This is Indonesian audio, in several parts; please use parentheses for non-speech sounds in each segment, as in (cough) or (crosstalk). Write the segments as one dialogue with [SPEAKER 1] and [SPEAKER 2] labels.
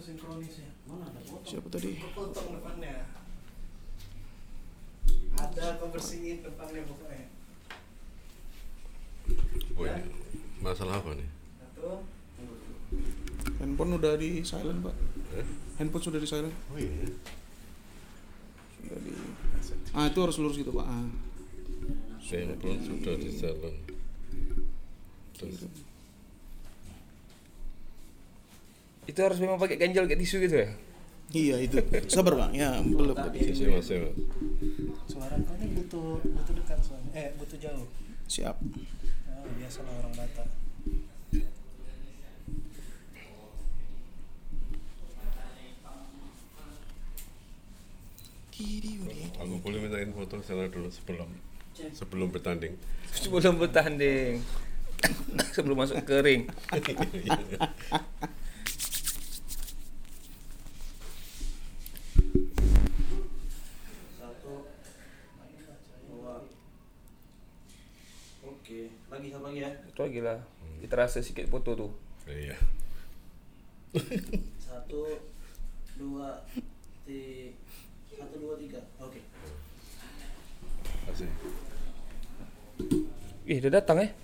[SPEAKER 1] itu sinkronisnya.
[SPEAKER 2] Mana ada foto?
[SPEAKER 3] Siapa tadi?
[SPEAKER 1] Potong depannya. Ada kau bersihin depannya pokoknya.
[SPEAKER 4] Oh, ini masalah apa nih?
[SPEAKER 1] Satu.
[SPEAKER 3] Handphone udah di silent pak.
[SPEAKER 4] Eh?
[SPEAKER 3] Handphone sudah di silent.
[SPEAKER 4] Oh iya.
[SPEAKER 3] Sudah di. Ah itu harus lurus gitu pak. Ah.
[SPEAKER 4] Handphone sudah di jalan. Terus
[SPEAKER 5] Itu harus memang pakai ganjal kayak tisu gitu ya?
[SPEAKER 3] Iya itu. Sabar pak. Ya belum tadi.
[SPEAKER 4] sisi masih mas.
[SPEAKER 1] Suara kau ini butuh butuh dekat soalnya. Eh butuh jauh.
[SPEAKER 3] Siap.
[SPEAKER 1] Ah, biasalah orang Batak.
[SPEAKER 4] Aku boleh mintain foto sana dulu sebelum sebelum bertanding.
[SPEAKER 5] Sebelum bertanding. Sebelum masuk ke (laughs) Itu lagi lah. Kita rasa sikit foto tuh.
[SPEAKER 4] Iya. (laughs)
[SPEAKER 2] Satu, dua, tiga. Satu, dua, tiga. Oke.
[SPEAKER 4] Kasih.
[SPEAKER 5] Ih, udah datang eh.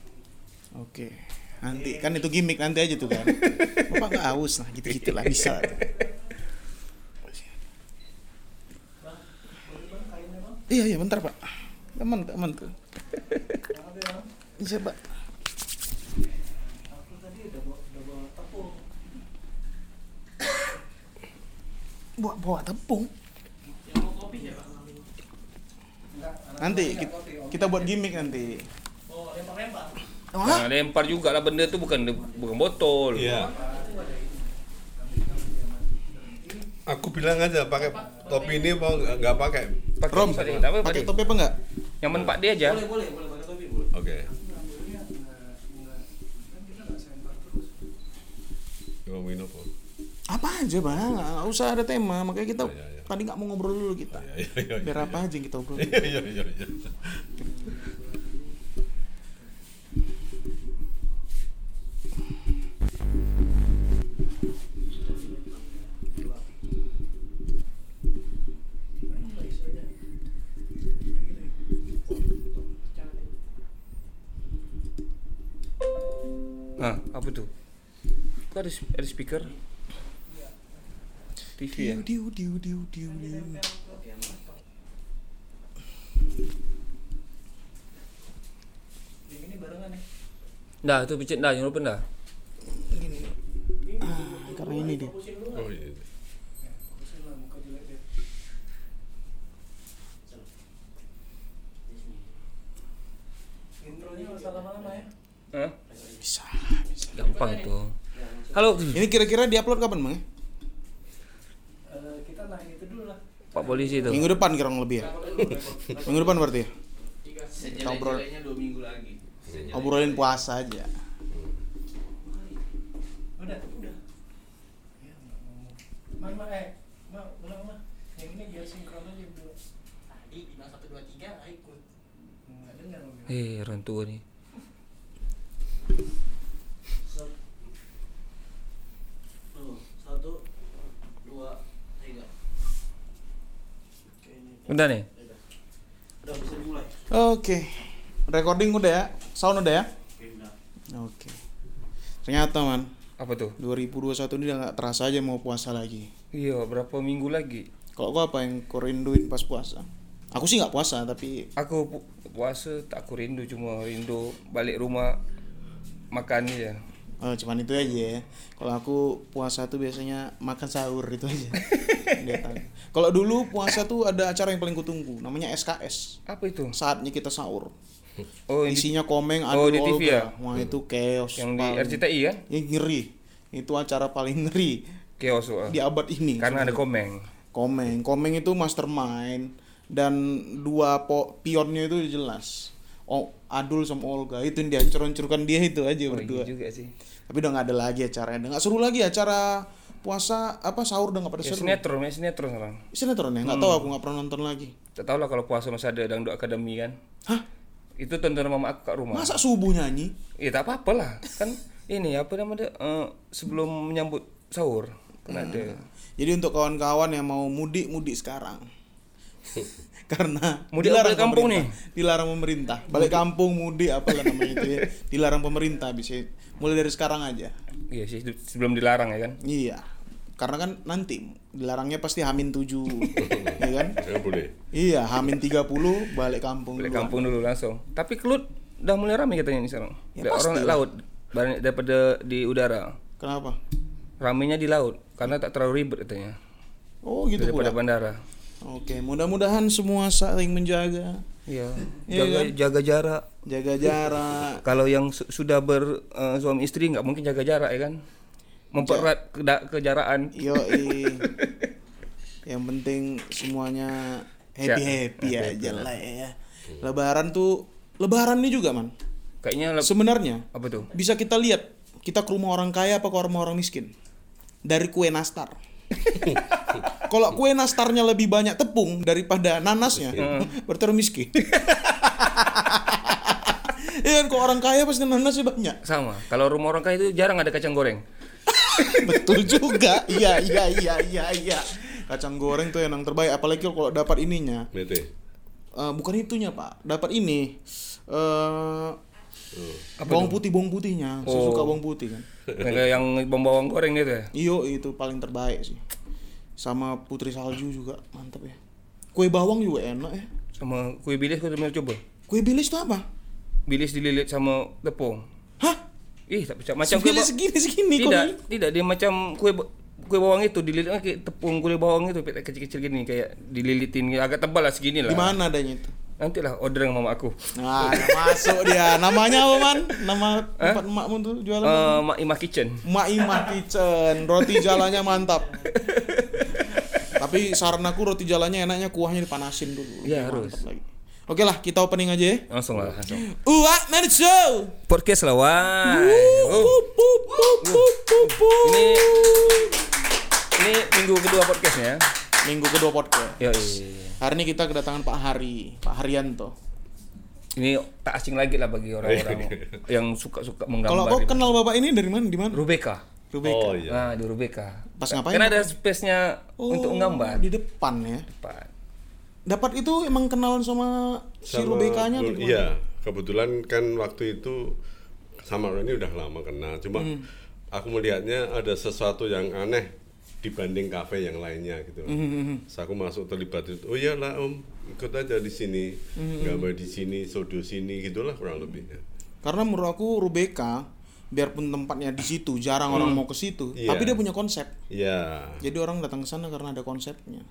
[SPEAKER 3] Oke. Nanti kan itu gimmick nanti aja tuh kan. (laughs) Bapak nggak haus nah gitu gitulah bisa. (laughs) Iya iya bentar pak. Aman aman tuh.
[SPEAKER 1] Ada bang.
[SPEAKER 3] Bisa pak.
[SPEAKER 1] Aku tadi udah bawa udah bawa tepung.
[SPEAKER 3] Bawa bawa tepung. Nanti kita, kita buat gimmick nanti.
[SPEAKER 1] Oh lempar-lempar.
[SPEAKER 5] Nah, lempar juga lah benda tuh bukan bukan botol.
[SPEAKER 4] Iya. Aku bilang aja pakai topi ini mau nggak pakai.
[SPEAKER 5] Pakai
[SPEAKER 3] Rom, pakai topi apa enggak?
[SPEAKER 5] Yang menpak dia aja.
[SPEAKER 2] Boleh, boleh, boleh pakai topi, boleh.
[SPEAKER 4] Oke.
[SPEAKER 1] Ngambilnya enggak enggak kan kita enggak sempar terus.
[SPEAKER 4] Mau minum apa?
[SPEAKER 3] Apa aja bang, nggak usah ada tema. Makanya kita
[SPEAKER 4] Iya, iya.
[SPEAKER 3] tadi nggak mau ngobrol dulu kita.
[SPEAKER 4] Iya iya iya.
[SPEAKER 3] Biar apa aja yang kita obrol.
[SPEAKER 4] Iya iya iya. iya.
[SPEAKER 5] Ah, apa tuh? Kok ada speaker? TV ya?
[SPEAKER 3] Diu diu diu diu diu.
[SPEAKER 1] Yang ini barengan nih.
[SPEAKER 5] Dah, tu picit dah, jangan lupa dah.
[SPEAKER 3] Gini. Ah, karena ini dia.
[SPEAKER 4] Oh iya.
[SPEAKER 1] Ya, fokusin lah muka jelek dia. Intronya nggak usah lama-lama ya.
[SPEAKER 5] Hah?
[SPEAKER 3] Bisa.
[SPEAKER 5] Gampang itu. Halo,
[SPEAKER 3] Ini kira-kira diupload kapan bang? ya?
[SPEAKER 1] Eh, kita naik itu dulu lah.
[SPEAKER 5] Pak polisi tuh.
[SPEAKER 3] Minggu depan kurang lebih ya. Minggu depan berarti ya. Kita obrol.
[SPEAKER 2] Sejelek-jeleknya dua minggu lagi.
[SPEAKER 3] Obrolin puasa aja.
[SPEAKER 1] Udah, udah. Ya, nggak mau. Ma, ma, eh, ma, ulang ma. Yang ini biar sinkron aja berdua.
[SPEAKER 2] Tadi bilang satu dua tiga ikut.
[SPEAKER 1] Nggak dengar lo bilang.
[SPEAKER 5] Eh, orang tua ni.
[SPEAKER 2] Satu, Tuh, satu, dua, tiga. Oke, ini.
[SPEAKER 5] Udah nih.
[SPEAKER 2] Udah. Bisa dimulai.
[SPEAKER 3] Oke. Recording udah ya? Sound udah ya?
[SPEAKER 2] Oke.
[SPEAKER 3] Oke. Ternyata man,
[SPEAKER 5] Apa tuh?
[SPEAKER 3] 2021 ini udah nggak terasa aja mau puasa lagi.
[SPEAKER 5] Iya, berapa minggu lagi?
[SPEAKER 3] Kalau kau apa yang kau rinduin pas puasa? Aku sih nggak puasa tapi
[SPEAKER 5] Aku pu- puasa tak aku rindu cuma rindu balik rumah makan ya.
[SPEAKER 3] Oh, cuman itu aja ya. Kalau aku puasa tuh biasanya makan sahur itu aja. (laughs) Kalau dulu puasa tuh ada acara yang paling kutunggu, namanya SKS.
[SPEAKER 5] Apa itu?
[SPEAKER 3] Saatnya kita sahur.
[SPEAKER 5] Oh, di,
[SPEAKER 3] Isinya komeng,
[SPEAKER 5] Oh,
[SPEAKER 3] adu
[SPEAKER 5] di TV ya?
[SPEAKER 3] Wah itu chaos.
[SPEAKER 5] yang di
[SPEAKER 3] paling-
[SPEAKER 5] RCTI kan?
[SPEAKER 3] Yang ngeri. Itu acara paling ngeri
[SPEAKER 5] Chaos soal.
[SPEAKER 3] di abad ini.
[SPEAKER 5] Karena ada komeng.
[SPEAKER 3] Komeng, Komeng itu mastermind dan dua po pionnya itu jelas. Oh, Adul sama Olga itu yang dihancur-hancurkan dia itu aja
[SPEAKER 5] Oh,
[SPEAKER 3] berdua.
[SPEAKER 5] iya juga sih.
[SPEAKER 3] Tapi udah nggak ada lagi acaranya. Nggak seru lagi acara puasa apa sahur udah nggak pada
[SPEAKER 5] Ya,
[SPEAKER 3] seru.
[SPEAKER 5] sinetron, ya sinetron sekarang.
[SPEAKER 3] Sinetron ya? Nggak tahu aku nggak pernah nonton lagi.
[SPEAKER 5] Tak tahu lah kalau puasa masih ada dangdut akademi kan.
[SPEAKER 3] Hah?
[SPEAKER 5] Itu tontonan mama aku kat rumah.
[SPEAKER 3] Masa subuh nyanyi?
[SPEAKER 5] Ya tak apa-apa lah. Kan ini apa namanya eh, sebelum menyambut sahur. Kan ada.
[SPEAKER 3] Jadi untuk kawan-kawan yang mau mudik mudik sekarang. (laughs) Karena
[SPEAKER 5] Mudik
[SPEAKER 3] dilarang
[SPEAKER 5] balik kampung
[SPEAKER 3] pemerintah. Dilarang pemerintah. Balik kampung mudik apalah (laughs) namanya itu ya. Dilarang pemerintah bisa mulai dari sekarang aja.
[SPEAKER 5] Iya sih sebelum dilarang ya kan.
[SPEAKER 3] Iya. Karena kan nanti dilarangnya pasti Hamin 7. (laughs) ya kan?
[SPEAKER 4] Ya boleh.
[SPEAKER 3] Iya, Hamin 30 balik kampung.
[SPEAKER 5] Balik
[SPEAKER 3] duluan.
[SPEAKER 5] kampung dulu langsung. Tapi kelut udah mulai ramai katanya nih sekarang.
[SPEAKER 3] Ya,
[SPEAKER 5] orang
[SPEAKER 3] lah.
[SPEAKER 5] laut banyak daripada di udara.
[SPEAKER 3] Kenapa?
[SPEAKER 5] Ramenya di laut karena tak terlalu ribet katanya.
[SPEAKER 3] Oh, gitu
[SPEAKER 5] daripada
[SPEAKER 3] pula.
[SPEAKER 5] bandara.
[SPEAKER 3] Oke, mudah-mudahan semua saling menjaga,
[SPEAKER 5] Iya.
[SPEAKER 3] Iya
[SPEAKER 5] Jaga
[SPEAKER 3] kan?
[SPEAKER 5] jaga jarak.
[SPEAKER 3] jaga jarak. (laughs)
[SPEAKER 5] Kalau yang su- sudah ber eh, suami istri nggak mungkin jaga jarak ya kan. Mempererat keda- kejaraan.
[SPEAKER 3] Yoi. (laughs) Yang penting semuanya happy happy aja lah ya. Lebaran tuh Lebaran ini juga man.
[SPEAKER 5] Kayaknya
[SPEAKER 3] Sebenarnya
[SPEAKER 5] apa tuh?
[SPEAKER 3] bisa kita lihat kita ke rumah orang kaya apa ke rumah orang miskin dari kue nastar. (laughs) Kalau kue nastarnya lebih banyak tepung daripada nanasnya, (laughs) berarti orang miskin. Iya kan, kalau orang kaya pasti nanasnya banyak.
[SPEAKER 5] Sama. Kalau rumah orang kaya itu jarang ada kacang goreng. (laughs)
[SPEAKER 3] Betul juga. Iya, iya, iya, iya, iya. Kacang goreng tuh yang terbaik apalagi kalau dapat ininya.
[SPEAKER 4] Mete.
[SPEAKER 3] Eh, bukan itunya, Pak. Dapat ini. Eh
[SPEAKER 4] Oh.
[SPEAKER 3] bawang putih, bawang putihnya. Saya
[SPEAKER 5] Oh.
[SPEAKER 3] suka bawang putih kan.
[SPEAKER 5] Yang bom bawang goreng gitu ya.
[SPEAKER 3] Iyo, itu paling terbaik sih. Sama putri salju juga, mantap ya. Kue bawang juga enak ya.
[SPEAKER 5] Sama kue bilis kau pernah coba?
[SPEAKER 3] Kue bilis itu apa?
[SPEAKER 5] Bilis dililit sama tepung.
[SPEAKER 3] Hah?
[SPEAKER 5] Ih, tak percaya. Macam kue
[SPEAKER 3] segini segini kok.
[SPEAKER 5] Tidak, tidak dia macam kue kue bawang itu dililit kayak tepung kue bawang itu kecil-kecil gini kayak dililitin agak tebal lah segini lah.
[SPEAKER 3] Di mana adanya itu?
[SPEAKER 5] Nanti lah order dengan mama aku.
[SPEAKER 3] Nah, masuk dia. Namanya apa, Man? Nama tempat emakmu tuh jualan?
[SPEAKER 5] Eh, Mak Imah Kitchen.
[SPEAKER 3] Mak Imah Kitchen, roti jalannya mantap. Tapi saran aku roti jalannya enaknya kuahnya dipanasin dulu.
[SPEAKER 5] Iya,
[SPEAKER 3] Lebih
[SPEAKER 5] harus.
[SPEAKER 3] lagi. Oke lah, kita opening aja ya.
[SPEAKER 5] Langsung lah, langsung.
[SPEAKER 3] Uwa Show.
[SPEAKER 5] Podcast
[SPEAKER 3] wup, wup.
[SPEAKER 5] Ini ini minggu kedua podcastnya.
[SPEAKER 3] minggu kedua podcast.
[SPEAKER 5] Yo,
[SPEAKER 3] Hari ini kita kedatangan Pak Hari, Pak Haryanto.
[SPEAKER 5] ini tak asing lagi lah bagi orang-orang (laughs) yang suka-suka menggambar.
[SPEAKER 3] Kalau kau
[SPEAKER 5] ini.
[SPEAKER 3] kenal Bapak ini dari mana? Di mana?
[SPEAKER 5] Rubeka.
[SPEAKER 3] Rubeka.
[SPEAKER 4] Oh iya.
[SPEAKER 5] Nah, di Rubeka.
[SPEAKER 3] Pas ngapain?
[SPEAKER 5] Kan ada space-nya untuk menggambar.
[SPEAKER 3] Di depan ya.
[SPEAKER 5] Depan.
[SPEAKER 3] Dapat itu emang kenalan sama si
[SPEAKER 4] Sama
[SPEAKER 3] Rubekanya atau
[SPEAKER 4] Ru-
[SPEAKER 3] gimana?
[SPEAKER 4] Iya, kebetulan kan waktu itu sama Roni udah lama kenal. Cuma
[SPEAKER 3] Hmm.
[SPEAKER 4] aku melihatnya ada sesuatu yang aneh dibanding kafe yang lainnya gitu.
[SPEAKER 3] Hmm,
[SPEAKER 4] Terus aku masuk terlibat itu. Oh iyalah Om, ikut aja di sini,
[SPEAKER 3] Hmm,
[SPEAKER 4] gambar di sini, sodo sini gitulah kurang lebihnya.
[SPEAKER 3] Karena menurut aku Rubeka biarpun tempatnya di situ jarang orang mau ke situ,
[SPEAKER 4] Iya.
[SPEAKER 3] tapi dia punya konsep.
[SPEAKER 4] Iya.
[SPEAKER 3] Jadi orang datang ke sana karena ada konsepnya.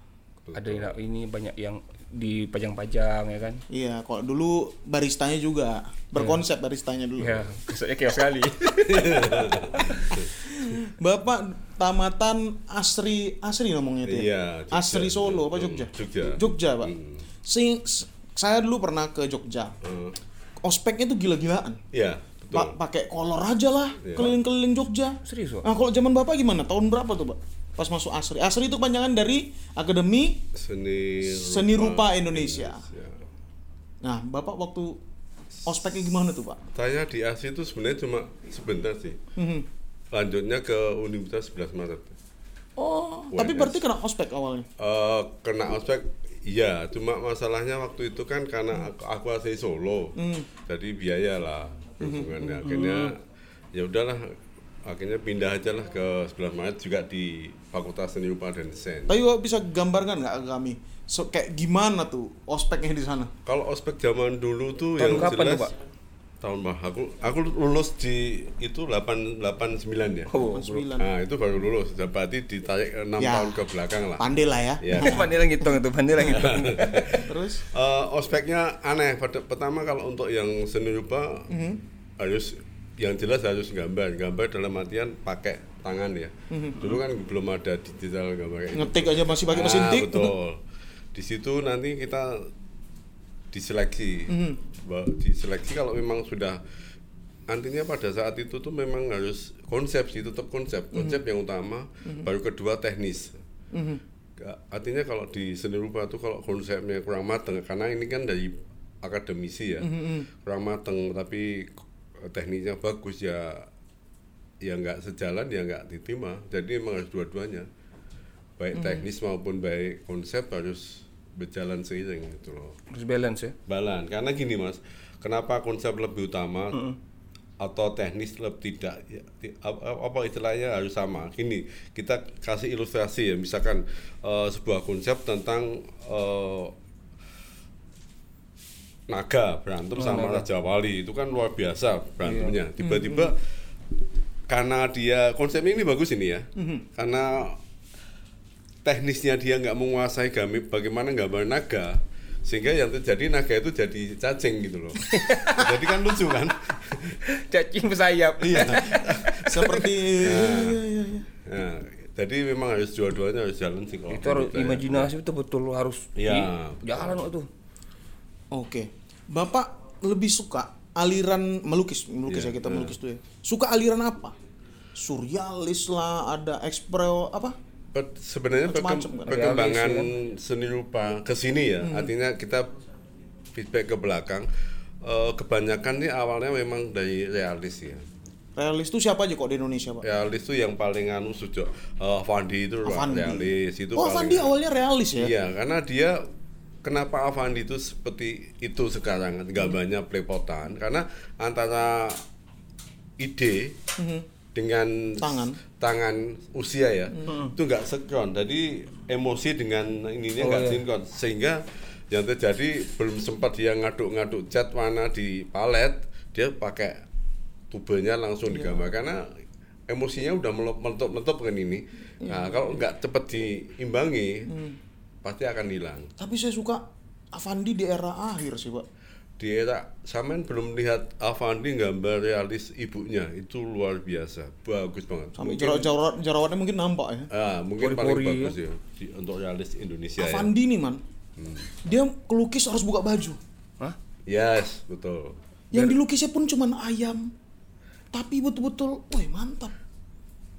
[SPEAKER 5] Ada yang ini banyak yang dipajang-pajang ya kan.
[SPEAKER 3] Iya, kalau dulu baristanya juga berkonsep baristanya dulu.
[SPEAKER 5] Ya, kesannya chaos sekali.
[SPEAKER 3] Bapak tamatan Asri Asri ngomongnya itu ya?
[SPEAKER 4] Iya, Jogja.
[SPEAKER 3] Asri Solo apa
[SPEAKER 4] Hmm,
[SPEAKER 3] Jogja?
[SPEAKER 4] Jogja.
[SPEAKER 3] Jogja, Pak.
[SPEAKER 4] Hmm.
[SPEAKER 3] Sing, saya dulu pernah ke Jogja.
[SPEAKER 4] Eh,
[SPEAKER 3] Ospeknya itu gila-gilaan.
[SPEAKER 4] Iya, betul.
[SPEAKER 3] Pak pakai kolor aja lah
[SPEAKER 4] Iya.
[SPEAKER 3] keliling-keliling Jogja.
[SPEAKER 5] Serius, Pak?
[SPEAKER 3] Nah, kalau zaman Bapak gimana? Tahun berapa tuh, Pak? Pas masuk Asri. Asri itu panjangan dari Akademi
[SPEAKER 4] Seni
[SPEAKER 3] Seni Rupa Indonesia.
[SPEAKER 4] Ya.
[SPEAKER 3] Nah, Bapak waktu ospeknya gimana tuh, Pak?
[SPEAKER 4] Saya di ASI itu sebenarnya cuma sebentar sih.
[SPEAKER 3] Mhm.
[SPEAKER 4] Lanjutnya ke Universitas 11 Maret.
[SPEAKER 3] Oh, tapi
[SPEAKER 4] UNS.
[SPEAKER 3] berarti kena ospek awalnya.
[SPEAKER 4] Eh, kena ospek iya cuma masalahnya waktu itu kan karena aku, aku asli Solo jadi biaya lah hubungannya akhirnya ya udahlah akhirnya pindah aja lah ke 11 Maret juga di Fakultas Seni Rupa dan Desain
[SPEAKER 3] Tapi Bapak bisa gambarkan nggak kami? So, kayak gimana tuh ospeknya di sana?
[SPEAKER 4] kalau ospek zaman dulu tuh
[SPEAKER 5] Tahun
[SPEAKER 4] yang
[SPEAKER 5] kapan
[SPEAKER 4] jelas
[SPEAKER 5] tuh, Pak?
[SPEAKER 4] tahun bah aku aku lulus di itu 8 89 ya
[SPEAKER 5] Oh,
[SPEAKER 3] 9.
[SPEAKER 4] nah itu baru lulus berarti ditarik 6
[SPEAKER 3] Ya.
[SPEAKER 4] tahun ke belakang lah
[SPEAKER 3] Pandai lah ya. (laughs)
[SPEAKER 4] ya
[SPEAKER 5] pandai lah ngitung itu, pandai lah ngitung. (laughs)
[SPEAKER 3] Terus
[SPEAKER 4] Eh, ospeknya aneh. Pertama kalau untuk yang seni rupa harus yang jelas harus gambar. Gambar dalam artian pakai tangan ya. Dulu kan belum ada digital gambar kayak gitu.
[SPEAKER 3] ngetik aja masih pakai mesin
[SPEAKER 4] Ah,
[SPEAKER 3] tik.
[SPEAKER 4] betul. Di situ nanti kita diseleksi.
[SPEAKER 3] Mhm.
[SPEAKER 4] Bahwa Diseleksi kalau memang sudah artinya pada saat itu tuh memang harus konsep sih tetap konsep konsep yang utama baru kedua teknis
[SPEAKER 3] Mhm.
[SPEAKER 4] Ka- artinya kalau di seni rupa tuh kalau konsepnya kurang mateng karena ini kan dari akademisi ya kurang mateng tapi tekniknya bagus ya ya nggak sejalan ya nggak diterima jadi emang harus dua-duanya. Baik teknis maupun baik konsep harus berjalan seiring gitu loh.
[SPEAKER 5] Harus balance ya.
[SPEAKER 4] balan karena gini mas kenapa konsep lebih utama atau teknis lebih tidak? Ya, apa, istilahnya harus sama? Gini kita kasih ilustrasi ya. Misalkan eh, sebuah konsep tentang eh, naga berantem sama raja wali. Itu kan luar biasa berantemnya tiba-tiba karena dia konsepnya ini bagus ini ya. Karena teknisnya dia nggak menguasai gambar bagaimana gambar naga sehingga yang terjadi naga itu jadi cacing gitu loh. (laughs) Jadi kan lucu kan?
[SPEAKER 5] Cacing bersayap.
[SPEAKER 4] iya. (laughs)
[SPEAKER 3] Seperti iya, iya, iya.
[SPEAKER 4] nah, jadi memang harus dua-duanya harus jalan sih kalau
[SPEAKER 5] Itu harus
[SPEAKER 4] saya.
[SPEAKER 5] imajinasi betul-betul harus
[SPEAKER 4] Iya,
[SPEAKER 5] di- jalan waktu.
[SPEAKER 3] Oke. Bapak lebih suka aliran melukis, melukis
[SPEAKER 4] Iya,
[SPEAKER 3] ya kita
[SPEAKER 4] iya.
[SPEAKER 3] melukis tuh ya. Suka aliran apa? Surrealis lah, ada ekspro apa?
[SPEAKER 4] Sebenarnya
[SPEAKER 3] kan?
[SPEAKER 4] perkembangan
[SPEAKER 5] Realis,
[SPEAKER 4] seni rupa ke sini ya artinya kita feedback ke belakang eh, kebanyakan nih awalnya memang dari realis ya
[SPEAKER 3] Realis tuh siapa aja kok di Indonesia, Pak?
[SPEAKER 4] realis itu yang paling anu sejak eh, Avandi itu
[SPEAKER 3] Avandi.
[SPEAKER 4] realis itu
[SPEAKER 3] oh,
[SPEAKER 4] paling-
[SPEAKER 3] Avandi awalnya realis ya?
[SPEAKER 4] Iya, karena dia kenapa Avandi itu seperti itu sekarang gambarnya pelepotan karena antara ide dengan
[SPEAKER 3] Mhm. Tangan.
[SPEAKER 4] Tangan usia ya itu nggak sekron jadi emosi dengan ininya
[SPEAKER 5] Oh,
[SPEAKER 4] nggak
[SPEAKER 5] iya.
[SPEAKER 4] sinkron sehingga yang terjadi belum sempat dia ngaduk-ngaduk cat warna di palet dia pakai tubenya langsung
[SPEAKER 3] Iya.
[SPEAKER 4] digambar karena emosinya udah meletup-meletup kan ini
[SPEAKER 3] Iya.
[SPEAKER 4] nah kalau nggak cepat diimbangi
[SPEAKER 3] Hmm.
[SPEAKER 4] Pasti akan hilang
[SPEAKER 3] Tapi saya suka Avandi di era akhir sih, Pak.
[SPEAKER 4] di era Samen belum lihat Avandi gambar realis ibunya itu luar biasa bagus banget
[SPEAKER 3] Sampai
[SPEAKER 4] Mungkin-
[SPEAKER 3] jerawat jerawat jerawatnya mungkin nampak ya.
[SPEAKER 4] ah, mungkin paling
[SPEAKER 5] Pori-pori
[SPEAKER 4] bagus ya, di- untuk realis Indonesia ya
[SPEAKER 3] Avandi nih, man.
[SPEAKER 4] Hmm.
[SPEAKER 3] Dia kelukis harus buka baju.
[SPEAKER 5] Hah?
[SPEAKER 4] yes betul
[SPEAKER 3] Yang dilukisnya pun cuman ayam. Tapi betul-betul, woi mantap.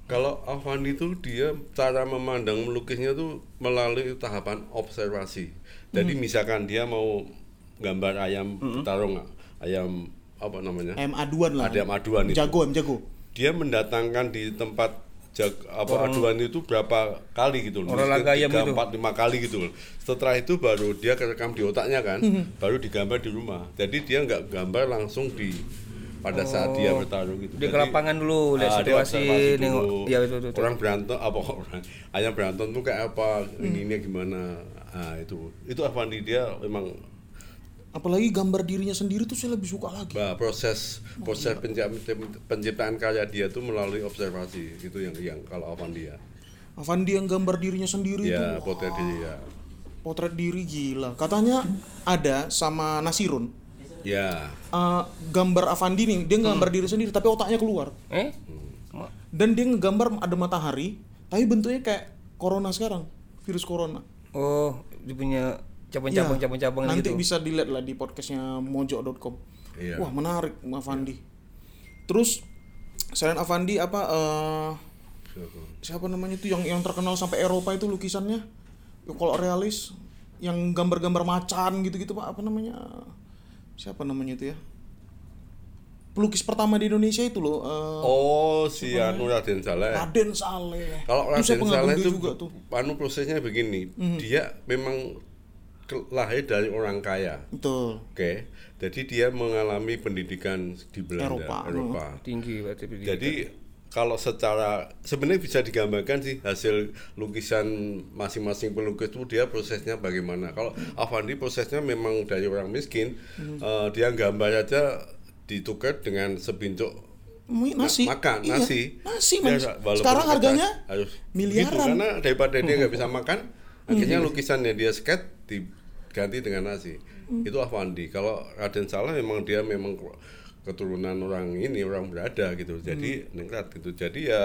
[SPEAKER 4] Kalau Avandi itu dia cara memandang melukisnya tuh melalui tahapan observasi. Jadi
[SPEAKER 3] Hmm.
[SPEAKER 4] misalkan dia mau gambar ayam petarung, ayam apa namanya?
[SPEAKER 3] Ayam aduan lah.
[SPEAKER 4] Ayam aduan itu.
[SPEAKER 3] Jago, ayam jago.
[SPEAKER 4] Dia mendatangkan di tempat jag, apa aduan itu berapa kali gitu loh.
[SPEAKER 5] Olahraga ayam itu.
[SPEAKER 4] empat, lima kali gitu loh. Setelah itu baru dia kerekam di otaknya kan,
[SPEAKER 3] Hmm.
[SPEAKER 4] baru digambar di rumah. Jadi dia nggak gambar langsung di pada saat dia
[SPEAKER 5] Oh.
[SPEAKER 4] bertarung gitu.
[SPEAKER 5] Ke
[SPEAKER 4] Jadi-
[SPEAKER 5] lapangan dulu, lihat
[SPEAKER 4] Ah, dia
[SPEAKER 5] situasi,
[SPEAKER 4] observasi
[SPEAKER 5] nengok. Iya, betul, betul, betul.
[SPEAKER 4] Orang berantem apa (laughs) orang ayam berantem tuh kayak apa,
[SPEAKER 5] Hmm.
[SPEAKER 4] ininya gimana. Ah itu. Itu Avandi dia memang
[SPEAKER 3] Apalagi gambar dirinya sendiri tuh saya lebih suka lagi.
[SPEAKER 4] bah, proses proses penciptaan, penciptaan karya dia tuh melalui observasi itu yang yang kalau Avandi ya.
[SPEAKER 3] Avandi yang gambar dirinya sendiri
[SPEAKER 4] Ya,
[SPEAKER 3] tuh
[SPEAKER 4] potret dia ya.
[SPEAKER 3] potret diri gila. Katanya ada sama Nasirun.
[SPEAKER 4] Ya.
[SPEAKER 3] eh, gambar Avandi nih, dia gambar diri sendiri tapi otaknya keluar.
[SPEAKER 5] Eh?
[SPEAKER 4] Hmm.
[SPEAKER 3] Dan dia ngegambar ada matahari, tapi bentuknya kayak corona sekarang, virus corona.
[SPEAKER 5] Oh, dia punya cabang-cabang
[SPEAKER 3] Iya.
[SPEAKER 5] cabang-cabang
[SPEAKER 3] Nanti
[SPEAKER 5] gitu.
[SPEAKER 3] bisa dilihat lah di podcastnya mojo.com.
[SPEAKER 4] Iya.
[SPEAKER 3] Wah menarik Avandi. Terus selain Avandi apa eh, siapa namanya itu yang yang terkenal sampai Eropa itu lukisannya? Ya, Kalau realis yang gambar-gambar macan gitu-gitu pak apa namanya? Siapa namanya itu ya? Pelukis pertama di Indonesia itu loh. eh,
[SPEAKER 4] Oh, si Anu Raden Saleh.
[SPEAKER 3] Raden Saleh.
[SPEAKER 4] Kalau Raden Saleh itu
[SPEAKER 3] juga tuh.
[SPEAKER 4] Anu prosesnya begini, dia memang lahir dari orang kaya.
[SPEAKER 3] Betul.
[SPEAKER 4] Oke. Jadi dia mengalami pendidikan di Belanda,
[SPEAKER 3] Eropa.
[SPEAKER 4] Eropa.
[SPEAKER 5] Tinggi berarti. dia.
[SPEAKER 4] Jadi kalau secara sebenarnya bisa digambarkan sih hasil lukisan masing-masing pelukis itu dia prosesnya bagaimana. Kalau Avandi prosesnya memang dari orang miskin,
[SPEAKER 3] Mhm.
[SPEAKER 4] eh, dia gambar aja ditukar dengan sebincuk
[SPEAKER 3] Mi- nasi.
[SPEAKER 4] ma- makan
[SPEAKER 3] Iya,
[SPEAKER 4] nasi.
[SPEAKER 3] Nasi,
[SPEAKER 4] Dia
[SPEAKER 3] Sekarang harganya
[SPEAKER 4] harus
[SPEAKER 3] miliaran.
[SPEAKER 4] gitu, karena daripada dia nggak bisa makan,
[SPEAKER 3] Hmm.
[SPEAKER 4] akhirnya lukisannya dia skate diganti dengan nasi.
[SPEAKER 3] Hmm.
[SPEAKER 4] Itu Avandi. Kalau Raden Saleh memang dia memang keturunan orang ini orang berada gitu jadi
[SPEAKER 3] Hmm.
[SPEAKER 4] ningrat gitu jadi ya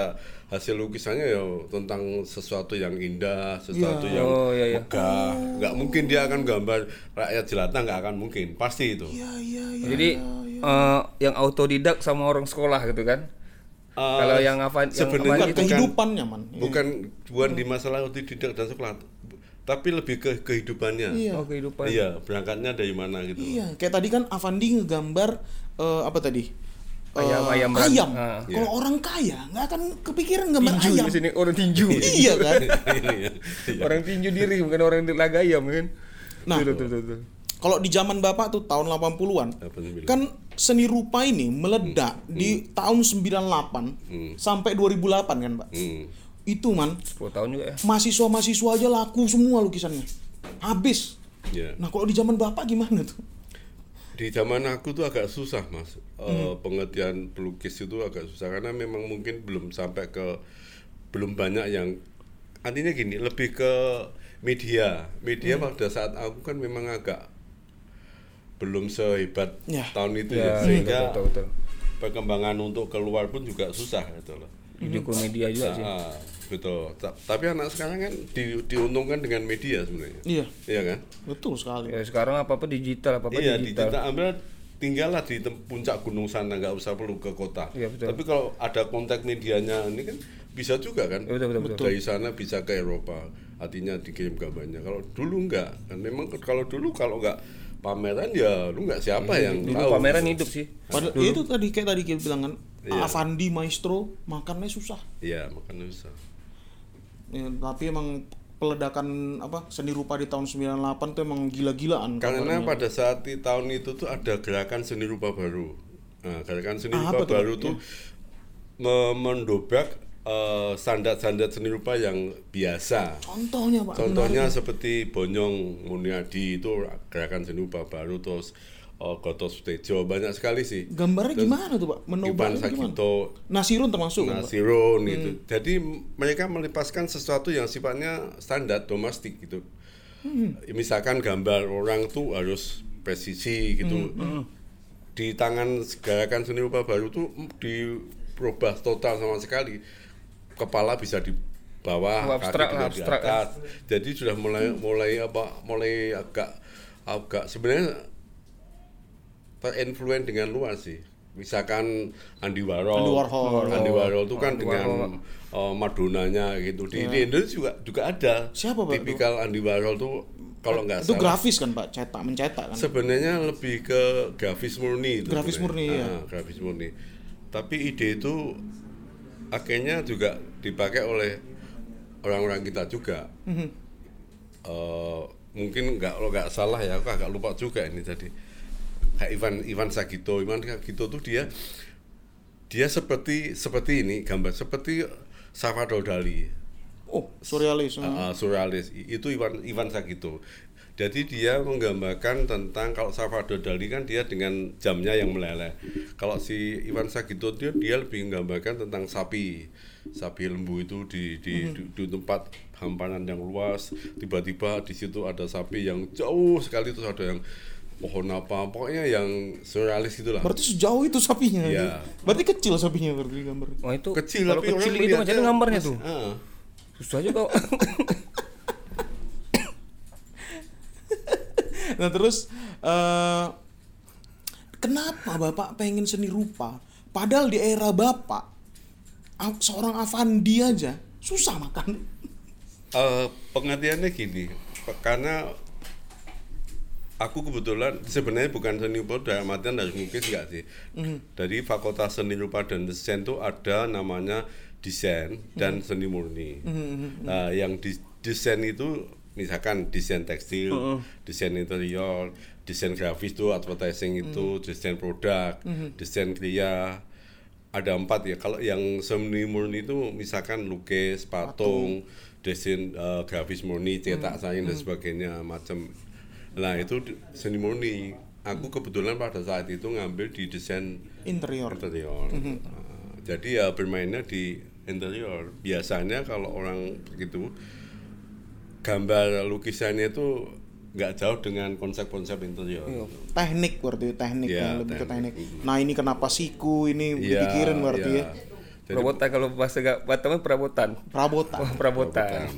[SPEAKER 4] hasil lukisannya ya tentang sesuatu yang indah sesuatu
[SPEAKER 3] Iya.
[SPEAKER 4] yang
[SPEAKER 5] Oh, iya, iya.
[SPEAKER 4] megah nggak mungkin dia akan gambar rakyat jelata nggak akan mungkin pasti itu
[SPEAKER 3] Iya, iya, iya.
[SPEAKER 5] Jadi eh, yang autodidak sama orang sekolah gitu kan.
[SPEAKER 4] Eh,
[SPEAKER 5] Kalau yang apa yang
[SPEAKER 4] sebenarnya
[SPEAKER 3] Bukan
[SPEAKER 5] apa gitu
[SPEAKER 3] kehidupannya, man. Iya.
[SPEAKER 4] bukan bukan di masalah otodidak dan sekolah tapi lebih ke kehidupannya
[SPEAKER 3] Iya.
[SPEAKER 5] Oh, kehidupan.
[SPEAKER 4] iya berangkatnya dari mana gitu
[SPEAKER 3] Iya, kayak tadi kan Avandi ngegambar eh, apa tadi?
[SPEAKER 5] Ayam- ayam
[SPEAKER 3] ayam.
[SPEAKER 5] beran- ah.
[SPEAKER 3] Kalau orang kaya nggak akan kepikiran gambar
[SPEAKER 5] Tinju
[SPEAKER 3] ayam.
[SPEAKER 5] di sini orang tinju. (laughs)
[SPEAKER 3] iya kan? (laughs)
[SPEAKER 4] Iya.
[SPEAKER 5] orang tinju diri bukan orang yang laga ayam kan.
[SPEAKER 3] Nah.
[SPEAKER 5] Betul, betul, betul, betul.
[SPEAKER 3] Kalau di zaman Bapak tuh tahun 80-an,
[SPEAKER 4] 80.
[SPEAKER 3] kan seni rupa ini meledak di tahun 98
[SPEAKER 4] Hmm.
[SPEAKER 3] sampai 2008 kan, Pak?
[SPEAKER 4] Hmm.
[SPEAKER 3] Itu man,
[SPEAKER 5] 10 tahun juga ya.
[SPEAKER 3] mahasiswa-mahasiswa aja laku semua lukisannya. Habis.
[SPEAKER 4] Ya.
[SPEAKER 3] Nah, kalau di zaman Bapak gimana tuh?
[SPEAKER 4] Di zaman aku tuh agak susah mas, Eh,
[SPEAKER 3] Hmm.
[SPEAKER 4] pengertian pelukis itu agak susah karena memang mungkin belum sampai ke belum banyak yang artinya gini lebih ke media, media
[SPEAKER 3] Hmm.
[SPEAKER 4] pada saat aku kan memang agak belum sehebat
[SPEAKER 3] Ya.
[SPEAKER 4] tahun itu
[SPEAKER 5] Ya,
[SPEAKER 4] ya, sehingga
[SPEAKER 5] betul, betul, betul.
[SPEAKER 4] perkembangan untuk keluar pun juga susah gitu loh.
[SPEAKER 5] Didukung media juga sih.
[SPEAKER 4] Betul. Ta- Tapi anak sekarang kan di, diuntungkan dengan media sebenarnya.
[SPEAKER 3] Iya,
[SPEAKER 4] Iya kan?
[SPEAKER 3] betul sekali.
[SPEAKER 5] Ya, sekarang apa-apa digital, apa-apa
[SPEAKER 4] iya,
[SPEAKER 5] digital.
[SPEAKER 4] digital. Ambil tinggallah di puncak gunung sana, nggak usah perlu ke kota.
[SPEAKER 5] Iya, betul.
[SPEAKER 4] Tapi kalau ada kontak medianya ini kan bisa juga kan?
[SPEAKER 5] Iya, betul, betul, betul.
[SPEAKER 4] Dari sana bisa ke Eropa, artinya dikirim gambarnya. Kalau dulu nggak, kan memang kalau dulu kalau nggak pameran ya lu nggak siapa yang
[SPEAKER 5] Dulu
[SPEAKER 4] tahu.
[SPEAKER 5] pameran hidup sih.
[SPEAKER 3] Padahal itu tadi kayak tadi kita bilang kan,
[SPEAKER 4] Iya.
[SPEAKER 3] Avandi Maestro makannya susah.
[SPEAKER 4] Iya, makanya susah.
[SPEAKER 3] Ya, tapi emang peledakan apa seni rupa di tahun 98 tuh emang gila-gilaan
[SPEAKER 4] Karena
[SPEAKER 3] kabarnya.
[SPEAKER 4] pada saat di tahun itu tuh ada gerakan seni rupa baru. Nah, gerakan seni
[SPEAKER 3] Ah,
[SPEAKER 4] rupa
[SPEAKER 3] tuh?
[SPEAKER 4] baru tuh me- mendobrak eh, standar-standar seni rupa yang biasa.
[SPEAKER 3] contohnya Pak
[SPEAKER 4] Contohnya seperti Bonyong Muniadi itu gerakan seni rupa baru terus eh, Gatot Sutejo banyak sekali sih.
[SPEAKER 3] gambarnya
[SPEAKER 4] Terus
[SPEAKER 3] gimana tuh Pak
[SPEAKER 4] Ivan
[SPEAKER 3] menobaknya gimana Nasirun termasuk kan Pak
[SPEAKER 4] Nasirun gitu. Jadi mereka melepaskan sesuatu yang sifatnya standar domestik gitu. Misalkan gambar orang tuh harus presisi gitu. Di tangan gerakan seni rupa baru tuh dirubah total sama sekali. Kepala bisa di bawah,
[SPEAKER 5] Oh, abstrak
[SPEAKER 4] kaki
[SPEAKER 5] lah,
[SPEAKER 4] bisa di
[SPEAKER 5] abstrak ya.
[SPEAKER 4] atas. Jadi sudah mulai mulai apa? Mulai agak agak sebenarnya terinfluen dengan luar sih. Misalkan Andy Warhol,
[SPEAKER 3] Andy Warhol.
[SPEAKER 4] Andy Warhol itu kan
[SPEAKER 5] Andy
[SPEAKER 4] dengan
[SPEAKER 5] Warhol.
[SPEAKER 4] uh, Madonnanya gitu. Di, di Indonesia juga juga ada.
[SPEAKER 3] Siapa, Pak,
[SPEAKER 4] Tipikal Andy Warhol tuh kalau nggak
[SPEAKER 3] itu
[SPEAKER 4] salah.
[SPEAKER 3] grafis kan Pak cetak mencetak kan
[SPEAKER 4] Sebenarnya lebih ke grafis murni itu.
[SPEAKER 3] Grafis
[SPEAKER 4] sebenarnya.
[SPEAKER 3] murni, ya.
[SPEAKER 4] Ah, grafis murni. Tapi ide itu akhirnya juga dipakai oleh orang-orang kita juga.
[SPEAKER 3] Mhm.
[SPEAKER 4] Eh, mungkin nggak kalau nggak salah ya, aku agak lupa juga ini tadi. Ivan Ivan Sagito, Ivan Sagito tuh dia dia seperti seperti ini gambar seperti Salvador Dali.
[SPEAKER 3] oh surrealis.
[SPEAKER 4] Uh, surrealis itu Ivan Ivan Sagito. Jadi dia menggambarkan tentang kalau Salvador Dali kan dia dengan jamnya yang meleleh. Kalau si Ivan Sagito dia dia lebih menggambarkan tentang sapi. Sapi lembu itu di di, di, di tempat hamparan yang luas, tiba-tiba di situ ada sapi yang jauh sekali terus ada yang pohon apa, pokoknya yang surrealis itulah.
[SPEAKER 3] berarti sejauh itu sapinya
[SPEAKER 4] Iya.
[SPEAKER 3] berarti kecil sapinya berarti gambar
[SPEAKER 5] Wah itu
[SPEAKER 4] Kecil
[SPEAKER 5] kalau
[SPEAKER 4] tapi
[SPEAKER 5] kecil itu macam
[SPEAKER 4] melihatnya
[SPEAKER 5] mana gambarnya tuh?
[SPEAKER 4] ah.
[SPEAKER 5] Susah juga. (laughs)
[SPEAKER 3] nah terus eh kenapa bapak pengen seni rupa padahal di era bapak seorang Avandi aja susah makan
[SPEAKER 4] Eh, pengertiannya gini, karena aku kebetulan sebenarnya bukan seni rupa dalam artian harus lukis enggak sih. Dari Fakultas Seni Rupa dan Desain itu ada namanya desain dan seni murni. Nah, yang di, desain itu misalkan desain tekstil, desain interior, desain grafis itu advertising itu, desain produk, desain kriya, ada empat ya. Kalau yang seni murni itu misalkan lukis patung, desain eh, grafis murni cetak sains dan sebagainya macam nah itu seni murni. Aku kebetulan pada saat itu ngambil di desain
[SPEAKER 3] interior.
[SPEAKER 4] interior. Nah, jadi ya bermainnya di interior. Biasanya kalau orang begitu gambar lukisannya itu nggak jauh dengan konsep-konsep interior.
[SPEAKER 3] Teknik berarti teknik
[SPEAKER 4] Iya,
[SPEAKER 3] yang lebih ke
[SPEAKER 4] teknik.
[SPEAKER 3] teknik. Nah ini kenapa siku ini
[SPEAKER 4] Iya,
[SPEAKER 3] dipikirin berarti
[SPEAKER 4] iya.
[SPEAKER 3] ya?
[SPEAKER 4] Jadi
[SPEAKER 5] perabotan kalau bahasa gak Batamnya perabotan.
[SPEAKER 3] perabotan.
[SPEAKER 5] Oh, perabotan.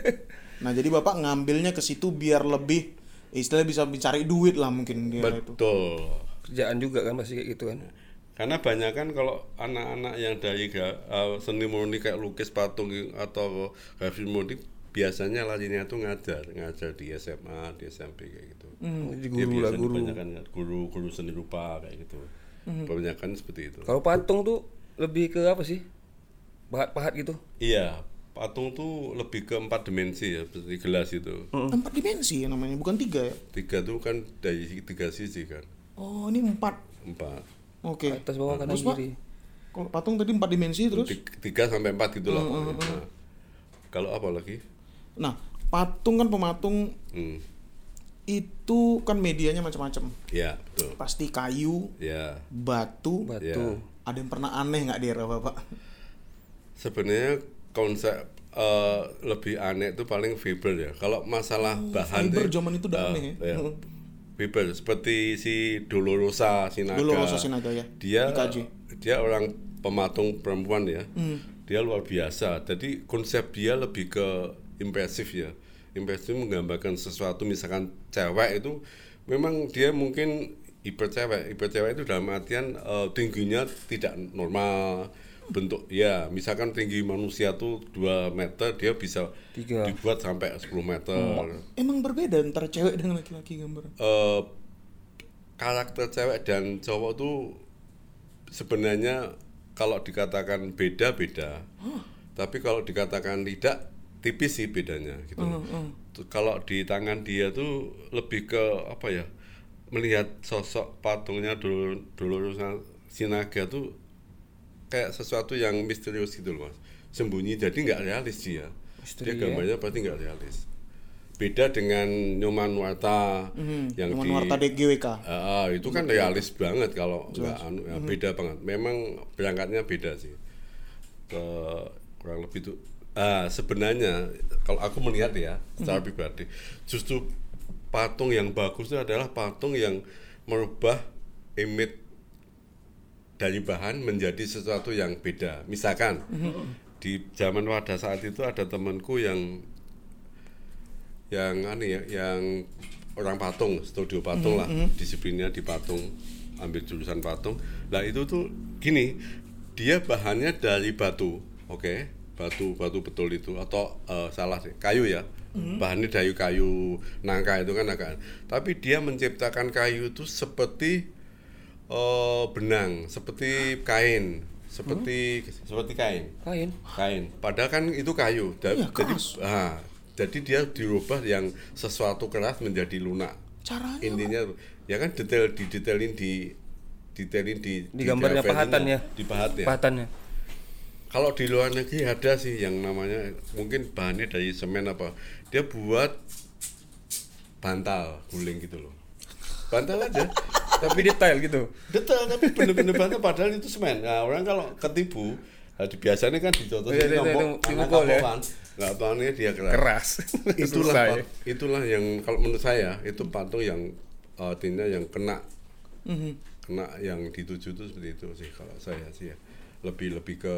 [SPEAKER 5] (laughs)
[SPEAKER 3] nah jadi bapak ngambilnya ke situ biar lebih istilahnya bisa mencari duit lah mungkin dia itu
[SPEAKER 4] betul
[SPEAKER 5] Kerjaan juga kan masih kayak gitu kan.
[SPEAKER 4] Karena banyak kan kalau anak-anak yang dari uh, seni murni kayak lukis patung atau grafis murni biasanya larinya tuh ngajar, ngajar di SMA, di SMP kayak gitu.
[SPEAKER 5] Jadi
[SPEAKER 4] Dia
[SPEAKER 5] guru lah
[SPEAKER 4] biasanya
[SPEAKER 5] guru.
[SPEAKER 4] kebanyakan guru, guru seni rupa kayak gitu. kebanyakan seperti itu
[SPEAKER 5] Kalau patung tuh lebih ke apa sih? Pahat-pahat gitu.
[SPEAKER 4] iya patung tuh lebih ke empat dimensi ya seperti gelas itu
[SPEAKER 3] Empat dimensi ya namanya, bukan tiga ya?
[SPEAKER 4] tiga tuh kan dari tiga sisi kan
[SPEAKER 3] Oh, ini empat.
[SPEAKER 4] empat
[SPEAKER 3] Oke.
[SPEAKER 5] Atas bawah kanan kiri.
[SPEAKER 3] Kalau patung tadi empat dimensi terus?
[SPEAKER 4] Tiga sampai empat gitu lah pokoknya. Nah, kalau apa lagi
[SPEAKER 3] Nah, patung kan pematung
[SPEAKER 4] hmm.
[SPEAKER 3] itu kan medianya macam-macam.
[SPEAKER 4] ya betul
[SPEAKER 3] Pasti kayu,
[SPEAKER 4] ya
[SPEAKER 3] batu.
[SPEAKER 5] Batu.
[SPEAKER 4] Ya.
[SPEAKER 3] Ada yang pernah aneh nggak di era bapak?
[SPEAKER 4] sebenarnya konsep eh, lebih aneh itu paling fiber ya. Kalau masalah bahan
[SPEAKER 3] fiber zaman itu udah
[SPEAKER 4] eh,
[SPEAKER 3] aneh ya?
[SPEAKER 4] fiber seperti si Dolorosa Sinaga.
[SPEAKER 3] Dolorosa Sinaga ya,
[SPEAKER 4] dia
[SPEAKER 3] IKJ.
[SPEAKER 4] dia orang pematung perempuan ya.
[SPEAKER 3] Hmm.
[SPEAKER 4] dia luar biasa. Jadi konsep dia lebih ke impresif ya. Impresif menggambarkan sesuatu misalkan cewek itu memang dia mungkin hiper cewek. Hiper cewek itu dalam artian eh, tingginya tidak normal bentuk ya misalkan tinggi manusia tuh 2 meter dia bisa
[SPEAKER 5] Tiga.
[SPEAKER 4] dibuat sampai 10 meter.
[SPEAKER 3] Emang berbeda antara cewek dengan laki-laki gambar.
[SPEAKER 4] eh karakter cewek dan cowok tuh sebenarnya kalau dikatakan beda beda. Tapi kalau dikatakan tidak tipis sih bedanya gitu Tuh, kalau di tangan dia tuh lebih ke apa ya melihat sosok patungnya dulu dulu Sinaga tuh kayak sesuatu yang misterius gitu loh mas sembunyi jadi nggak realis dia
[SPEAKER 5] Misteri,
[SPEAKER 4] dia
[SPEAKER 5] ya.
[SPEAKER 4] gambarnya pasti nggak realis beda dengan Nyoman Warta yang
[SPEAKER 3] Cuman
[SPEAKER 4] di
[SPEAKER 3] warta DGWK.
[SPEAKER 4] Ah, itu kan realis banget kalau nggak anu, ya, beda banget. Memang berangkatnya beda sih. Ke kurang lebih itu. Ah, sebenarnya kalau aku melihat ya secara pribadi, justru patung yang bagus itu adalah patung yang merubah image dari bahan menjadi sesuatu yang beda. Misalkan di zaman pada saat itu ada temanku yang yang aneh ya, yang orang patung, studio patung lah, disiplinnya di patung, ambil jurusan patung. Nah itu tuh gini, dia bahannya dari batu, oke, batu batu betul itu atau eh, salah sih, kayu ya, bahannya dari kayu nangka itu kan agak, tapi dia menciptakan kayu itu seperti eh, benang, seperti kain, seperti seperti kain.
[SPEAKER 5] Kain.
[SPEAKER 4] kain. Padahal kan itu kayu. Da-
[SPEAKER 3] Iya,
[SPEAKER 4] jadi ah, jadi dia dirubah yang sesuatu keras menjadi lunak.
[SPEAKER 3] Caranya
[SPEAKER 4] intinya ya kan detail di detailin di detailin di
[SPEAKER 5] Di gambarnya pahatan ya?
[SPEAKER 4] di pahat ya.
[SPEAKER 5] Pahatannya.
[SPEAKER 4] kalau di luar negeri ada sih yang namanya mungkin bahannya dari semen apa. Dia buat bantal guling gitu loh. Bantal aja
[SPEAKER 5] Tapi detail gitu.
[SPEAKER 4] detail tapi bener-bener bantal padahal itu semen nah orang kalau ketipu nah, biasanya kan dicontohin ngomong
[SPEAKER 5] di
[SPEAKER 4] anak
[SPEAKER 5] mukul ya.
[SPEAKER 4] nggak tahunya dia keras
[SPEAKER 5] Keras. (laughs)
[SPEAKER 4] itulah pat- itulah yang kalau menurut saya itu patung yang uh, artinya yang kena
[SPEAKER 3] Mhm.
[SPEAKER 4] kena yang dituju itu seperti itu sih kalau saya sih ya lebih lebih ke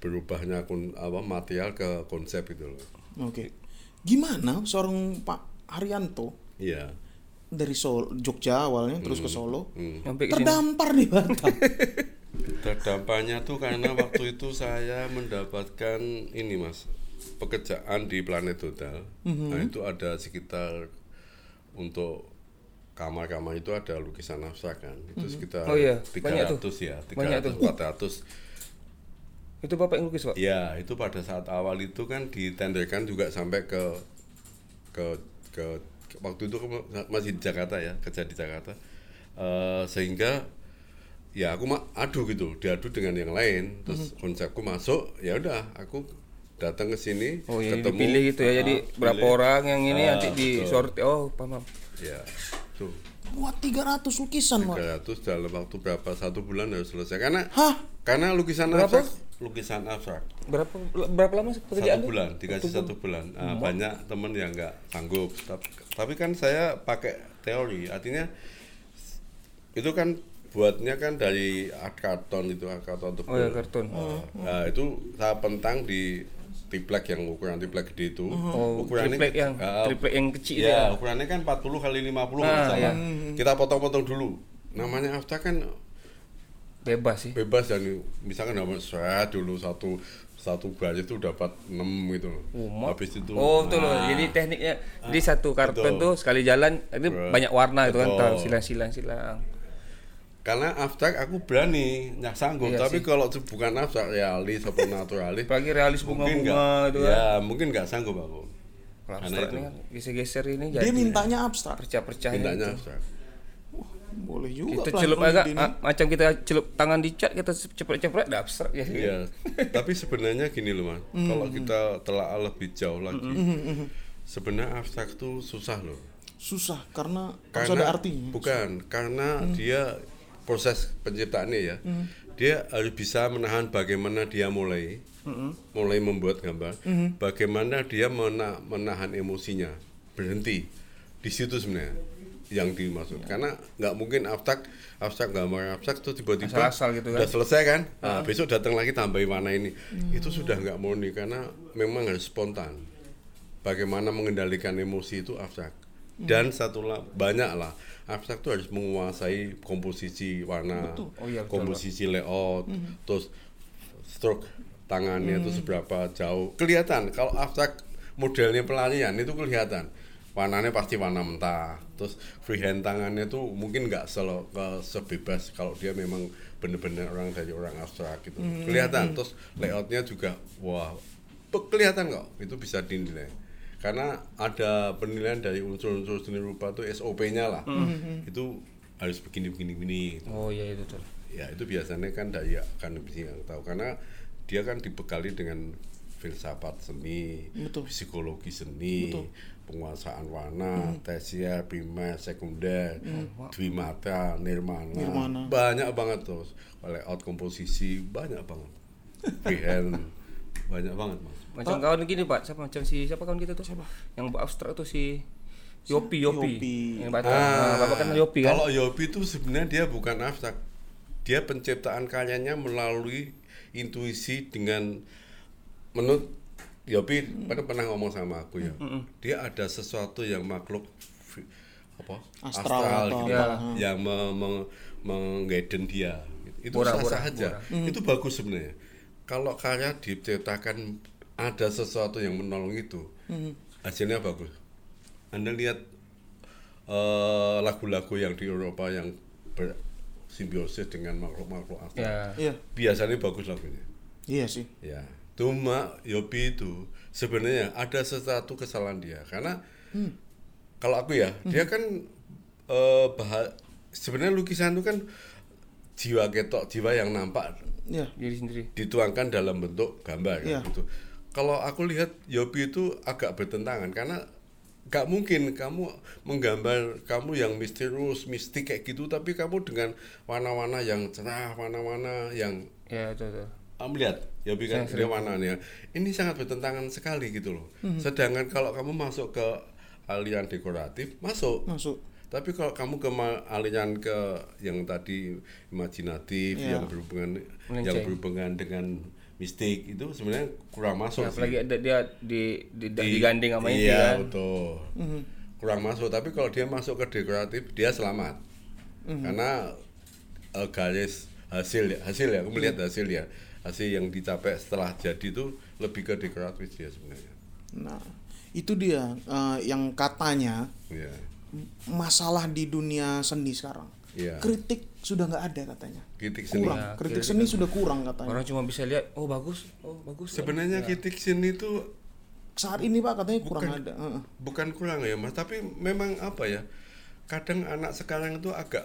[SPEAKER 4] berubahnya kun, apa material ke konsep itu loh
[SPEAKER 3] Oke. Gimana seorang Pak Haryanto
[SPEAKER 4] iya
[SPEAKER 3] dari Solo, Jogja awalnya terus ke Solo
[SPEAKER 4] hmm.
[SPEAKER 5] Sampai ke sini.
[SPEAKER 3] terdampar di Batam. (laughs)
[SPEAKER 4] Terdampaknya tuh karena waktu itu saya mendapatkan ini mas pekerjaan di Planet Hotel. Nah itu ada sekitar untuk kamar-kamar itu ada lukisan abstrak kan. Itu sekitar
[SPEAKER 5] Oh iya,
[SPEAKER 4] 300
[SPEAKER 5] banyak tuh.
[SPEAKER 4] ya,
[SPEAKER 5] Banyak
[SPEAKER 4] 300 400.
[SPEAKER 5] Itu Bapak yang lukis, Pak?
[SPEAKER 4] Ya, itu pada saat awal itu kan ditenderkan juga sampai ke ke, ke- waktu itu masih di Jakarta ya, kerja di Jakarta. Eh, sehingga ya aku mah adu gitu, diadu dengan yang lain. Terus konsepku masuk, ya udah aku datang ke sini
[SPEAKER 5] Oh, ini
[SPEAKER 4] ketemu
[SPEAKER 5] dipilih gitu ya.
[SPEAKER 4] ah,
[SPEAKER 5] Jadi berapa
[SPEAKER 4] pilih.
[SPEAKER 5] orang yang ini
[SPEAKER 4] Ah,
[SPEAKER 5] nanti di sorti. Oh, paham. paham.
[SPEAKER 4] Ya, tuh.
[SPEAKER 3] Buat 300 lukisan, Pak.
[SPEAKER 4] 300 dalam waktu berapa satu bulan harus selesai karena
[SPEAKER 3] Hah?
[SPEAKER 4] karena lukisan
[SPEAKER 5] Berapa?
[SPEAKER 4] abstrak lukisan abstrak
[SPEAKER 5] Berapa berapa lama pekerjaan
[SPEAKER 4] satu bulan dikasih satu bulan Ah, banyak temen yang nggak sanggup tapi, tapi kan saya pakai teori artinya itu kan buatnya kan dari art karton itu art karton tebal
[SPEAKER 5] Oh ya, karton.
[SPEAKER 4] Ah, nah itu saya pentang di triplek yang ukuran triplek gede itu
[SPEAKER 5] Oh, triplek yang
[SPEAKER 4] ah,
[SPEAKER 5] triplek yang kecil itu
[SPEAKER 4] ya
[SPEAKER 5] ya.
[SPEAKER 4] ukurannya kan 40 kali 50
[SPEAKER 5] Ah,
[SPEAKER 4] misalnya.
[SPEAKER 5] ya.
[SPEAKER 4] kita potong-potong dulu namanya abstrak kan
[SPEAKER 5] Bebas sih.
[SPEAKER 4] bebas dan misalkan dapat saya dulu satu satu baris itu dapat 6 gitu loh.
[SPEAKER 5] Oh.
[SPEAKER 4] Habis itu
[SPEAKER 5] Oh, betul loh.
[SPEAKER 4] Ah.
[SPEAKER 5] Jadi tekniknya jadi satu karton
[SPEAKER 4] betul.
[SPEAKER 5] tuh sekali jalan itu banyak warna itu kan
[SPEAKER 4] Betul.
[SPEAKER 5] tahu silang-silang silang.
[SPEAKER 4] karena abstrak aku berani nyak sanggup
[SPEAKER 5] Iya
[SPEAKER 4] tapi
[SPEAKER 5] sih.
[SPEAKER 4] kalau itu bukan abstrak realis atau naturalis (laughs)
[SPEAKER 5] Apalagi realis
[SPEAKER 4] mungkin
[SPEAKER 5] bunga-bunga
[SPEAKER 4] nggak
[SPEAKER 5] itu kan.
[SPEAKER 4] ya mungkin nggak sanggup aku Karena
[SPEAKER 5] abstrak
[SPEAKER 4] itu.
[SPEAKER 5] ini kan geser-geser ini
[SPEAKER 3] Dia mintanya abstrak.
[SPEAKER 5] percah-percah
[SPEAKER 4] mintanya
[SPEAKER 5] itu.
[SPEAKER 4] abstrak
[SPEAKER 3] Boleh juga.
[SPEAKER 5] Kita celup agak
[SPEAKER 3] gini.
[SPEAKER 5] ah, macam kita celup tangan di cat kita cepet-cepet udah abstrak ya.
[SPEAKER 4] Iya, tapi sebenarnya gini loh mas,
[SPEAKER 3] Hmm.
[SPEAKER 4] kalau kita telah lebih jauh lagi, sebenarnya abstrak itu susah loh.
[SPEAKER 3] Susah karena harus ada artinya.
[SPEAKER 4] Bukan, karena
[SPEAKER 3] Hmm.
[SPEAKER 4] dia proses penciptaannya ya, dia harus bisa menahan bagaimana dia mulai,
[SPEAKER 3] Hmm.
[SPEAKER 4] mulai membuat gambar, bagaimana dia mena- menahan emosinya, berhenti di situ sebenarnya yang dimaksud. Karena nggak mungkin abstrak, abstrak gambar abstrak tuh tiba-tiba
[SPEAKER 5] Asal-asal gitu kan.
[SPEAKER 4] udah selesai kan, nah, besok datang lagi tambahin warna ini, itu sudah nggak murni karena memang harus spontan. Bagaimana mengendalikan emosi itu abstrak. Dan satu lah banyak lah. Abstrak tuh harus menguasai komposisi warna,
[SPEAKER 5] Oh iya, betul,
[SPEAKER 4] komposisi layout, terus stroke tangannya itu seberapa jauh. Kelihatan kalau abstrak modelnya pelarian itu kelihatan warnanya pasti warna mentah. Terus freehand tangannya tuh mungkin nggak selo ke sebebas kalau dia memang bener-bener orang dari orang abstrak gitu. Kelihatan. Terus layoutnya juga wah kelihatan kok. Itu bisa dinilai. Karena ada penilaian dari unsur-unsur seni rupa tuh SOP-nya lah. Itu harus begini begini begini gitu.
[SPEAKER 5] Oh iya itu tuh.
[SPEAKER 4] ya itu biasanya kan dari akademisi yang tahu. Karena dia kan dibekali dengan filsafat seni,
[SPEAKER 3] Betul.
[SPEAKER 4] psikologi seni,
[SPEAKER 3] Betul.
[SPEAKER 4] Penguasaan warna, tersier, primer, sekunder, dwimata, nirmana,
[SPEAKER 3] Nirmana.
[SPEAKER 4] banyak banget terus layout komposisi banyak banget, (laughs) freehand banyak banget mas.
[SPEAKER 5] Macam kawan gini Pak, siapa macam si siapa kawan kita tuh? Siapa? Yang buat abstrak tuh si Yopi Yopi.
[SPEAKER 3] Yopi.
[SPEAKER 5] Yang Batak. Nah, Bapak kan Yopi kan?
[SPEAKER 4] Kalau Yopi itu sebenarnya dia bukan abstrak. Dia penciptaan karyanya melalui intuisi dengan menurut Yopi pada pernah ngomong sama aku ya. Dia ada sesuatu yang makhluk apa?
[SPEAKER 3] Astral atau
[SPEAKER 4] gitu,
[SPEAKER 5] apa.
[SPEAKER 4] yang me, me- mengguiden dia. Itu
[SPEAKER 5] Bora,
[SPEAKER 4] sah-sah aja. Itu bagus sebenarnya. Kalau karya diciptakan ada sesuatu yang menolong itu, hasilnya bagus. Anda lihat eh, lagu-lagu yang di Eropa yang bersimbiosis dengan makhluk-makhluk astral.
[SPEAKER 5] Ya.
[SPEAKER 3] Iya,
[SPEAKER 4] Biasanya bagus lagunya.
[SPEAKER 3] iya sih.
[SPEAKER 4] Ya. Cuma Yopi itu sebenarnya ada sesuatu kesalahan dia karena kalau aku ya, dia kan eh bah- sebenarnya lukisan itu kan jiwa ketok, jiwa yang nampak
[SPEAKER 3] Iya.
[SPEAKER 5] Diri sendiri.
[SPEAKER 4] dituangkan dalam bentuk gambar kan, gitu. Kalau aku lihat Yopi itu agak bertentangan karena gak mungkin kamu menggambar kamu yang misterius, mistik kayak gitu, tapi kamu dengan warna-warna yang cerah, warna-warna yang
[SPEAKER 5] Ya itu tuh.
[SPEAKER 4] kamu lihat Yopi kan
[SPEAKER 5] Saya
[SPEAKER 4] dia warnanya ini sangat bertentangan sekali gitu loh. Sedangkan kalau kamu masuk ke aliran dekoratif masuk,
[SPEAKER 3] Masuk.
[SPEAKER 4] tapi kalau kamu ke aliran ke yang tadi imajinatif,
[SPEAKER 3] Iya.
[SPEAKER 4] yang berhubungan
[SPEAKER 5] Melenceng.
[SPEAKER 4] yang berhubungan dengan mistik itu sebenarnya kurang masuk
[SPEAKER 5] Ya,
[SPEAKER 4] sih.
[SPEAKER 5] apalagi ada dia di, di, digandeng sama ini
[SPEAKER 4] iya,
[SPEAKER 5] kan.
[SPEAKER 4] betul.
[SPEAKER 3] Mhm.
[SPEAKER 4] Kurang masuk, tapi kalau dia masuk ke dekoratif dia selamat.
[SPEAKER 3] Mhm.
[SPEAKER 4] Karena eh, garis hasil ya, hasil ya, aku melihat hasil ya. Hasil yang dicapai setelah jadi itu lebih ke dekoratif dia sebenarnya.
[SPEAKER 3] Nah, itu dia eh, yang katanya
[SPEAKER 4] Iya.
[SPEAKER 3] masalah di dunia seni sekarang.
[SPEAKER 4] Iya.
[SPEAKER 3] Kritik sudah nggak ada katanya.
[SPEAKER 4] Kritik seni.
[SPEAKER 3] Kurang.
[SPEAKER 5] Ya,
[SPEAKER 3] kritik
[SPEAKER 5] kritik
[SPEAKER 3] seni sudah kurang katanya.
[SPEAKER 5] Orang cuma bisa lihat, oh bagus, oh bagus.
[SPEAKER 4] Sebenarnya kritik seni itu
[SPEAKER 3] Saat ini Pak katanya kurang
[SPEAKER 4] Bukan.
[SPEAKER 3] ada. Heeh.
[SPEAKER 4] bukan kurang ya mas tapi memang apa ya kadang anak sekarang itu agak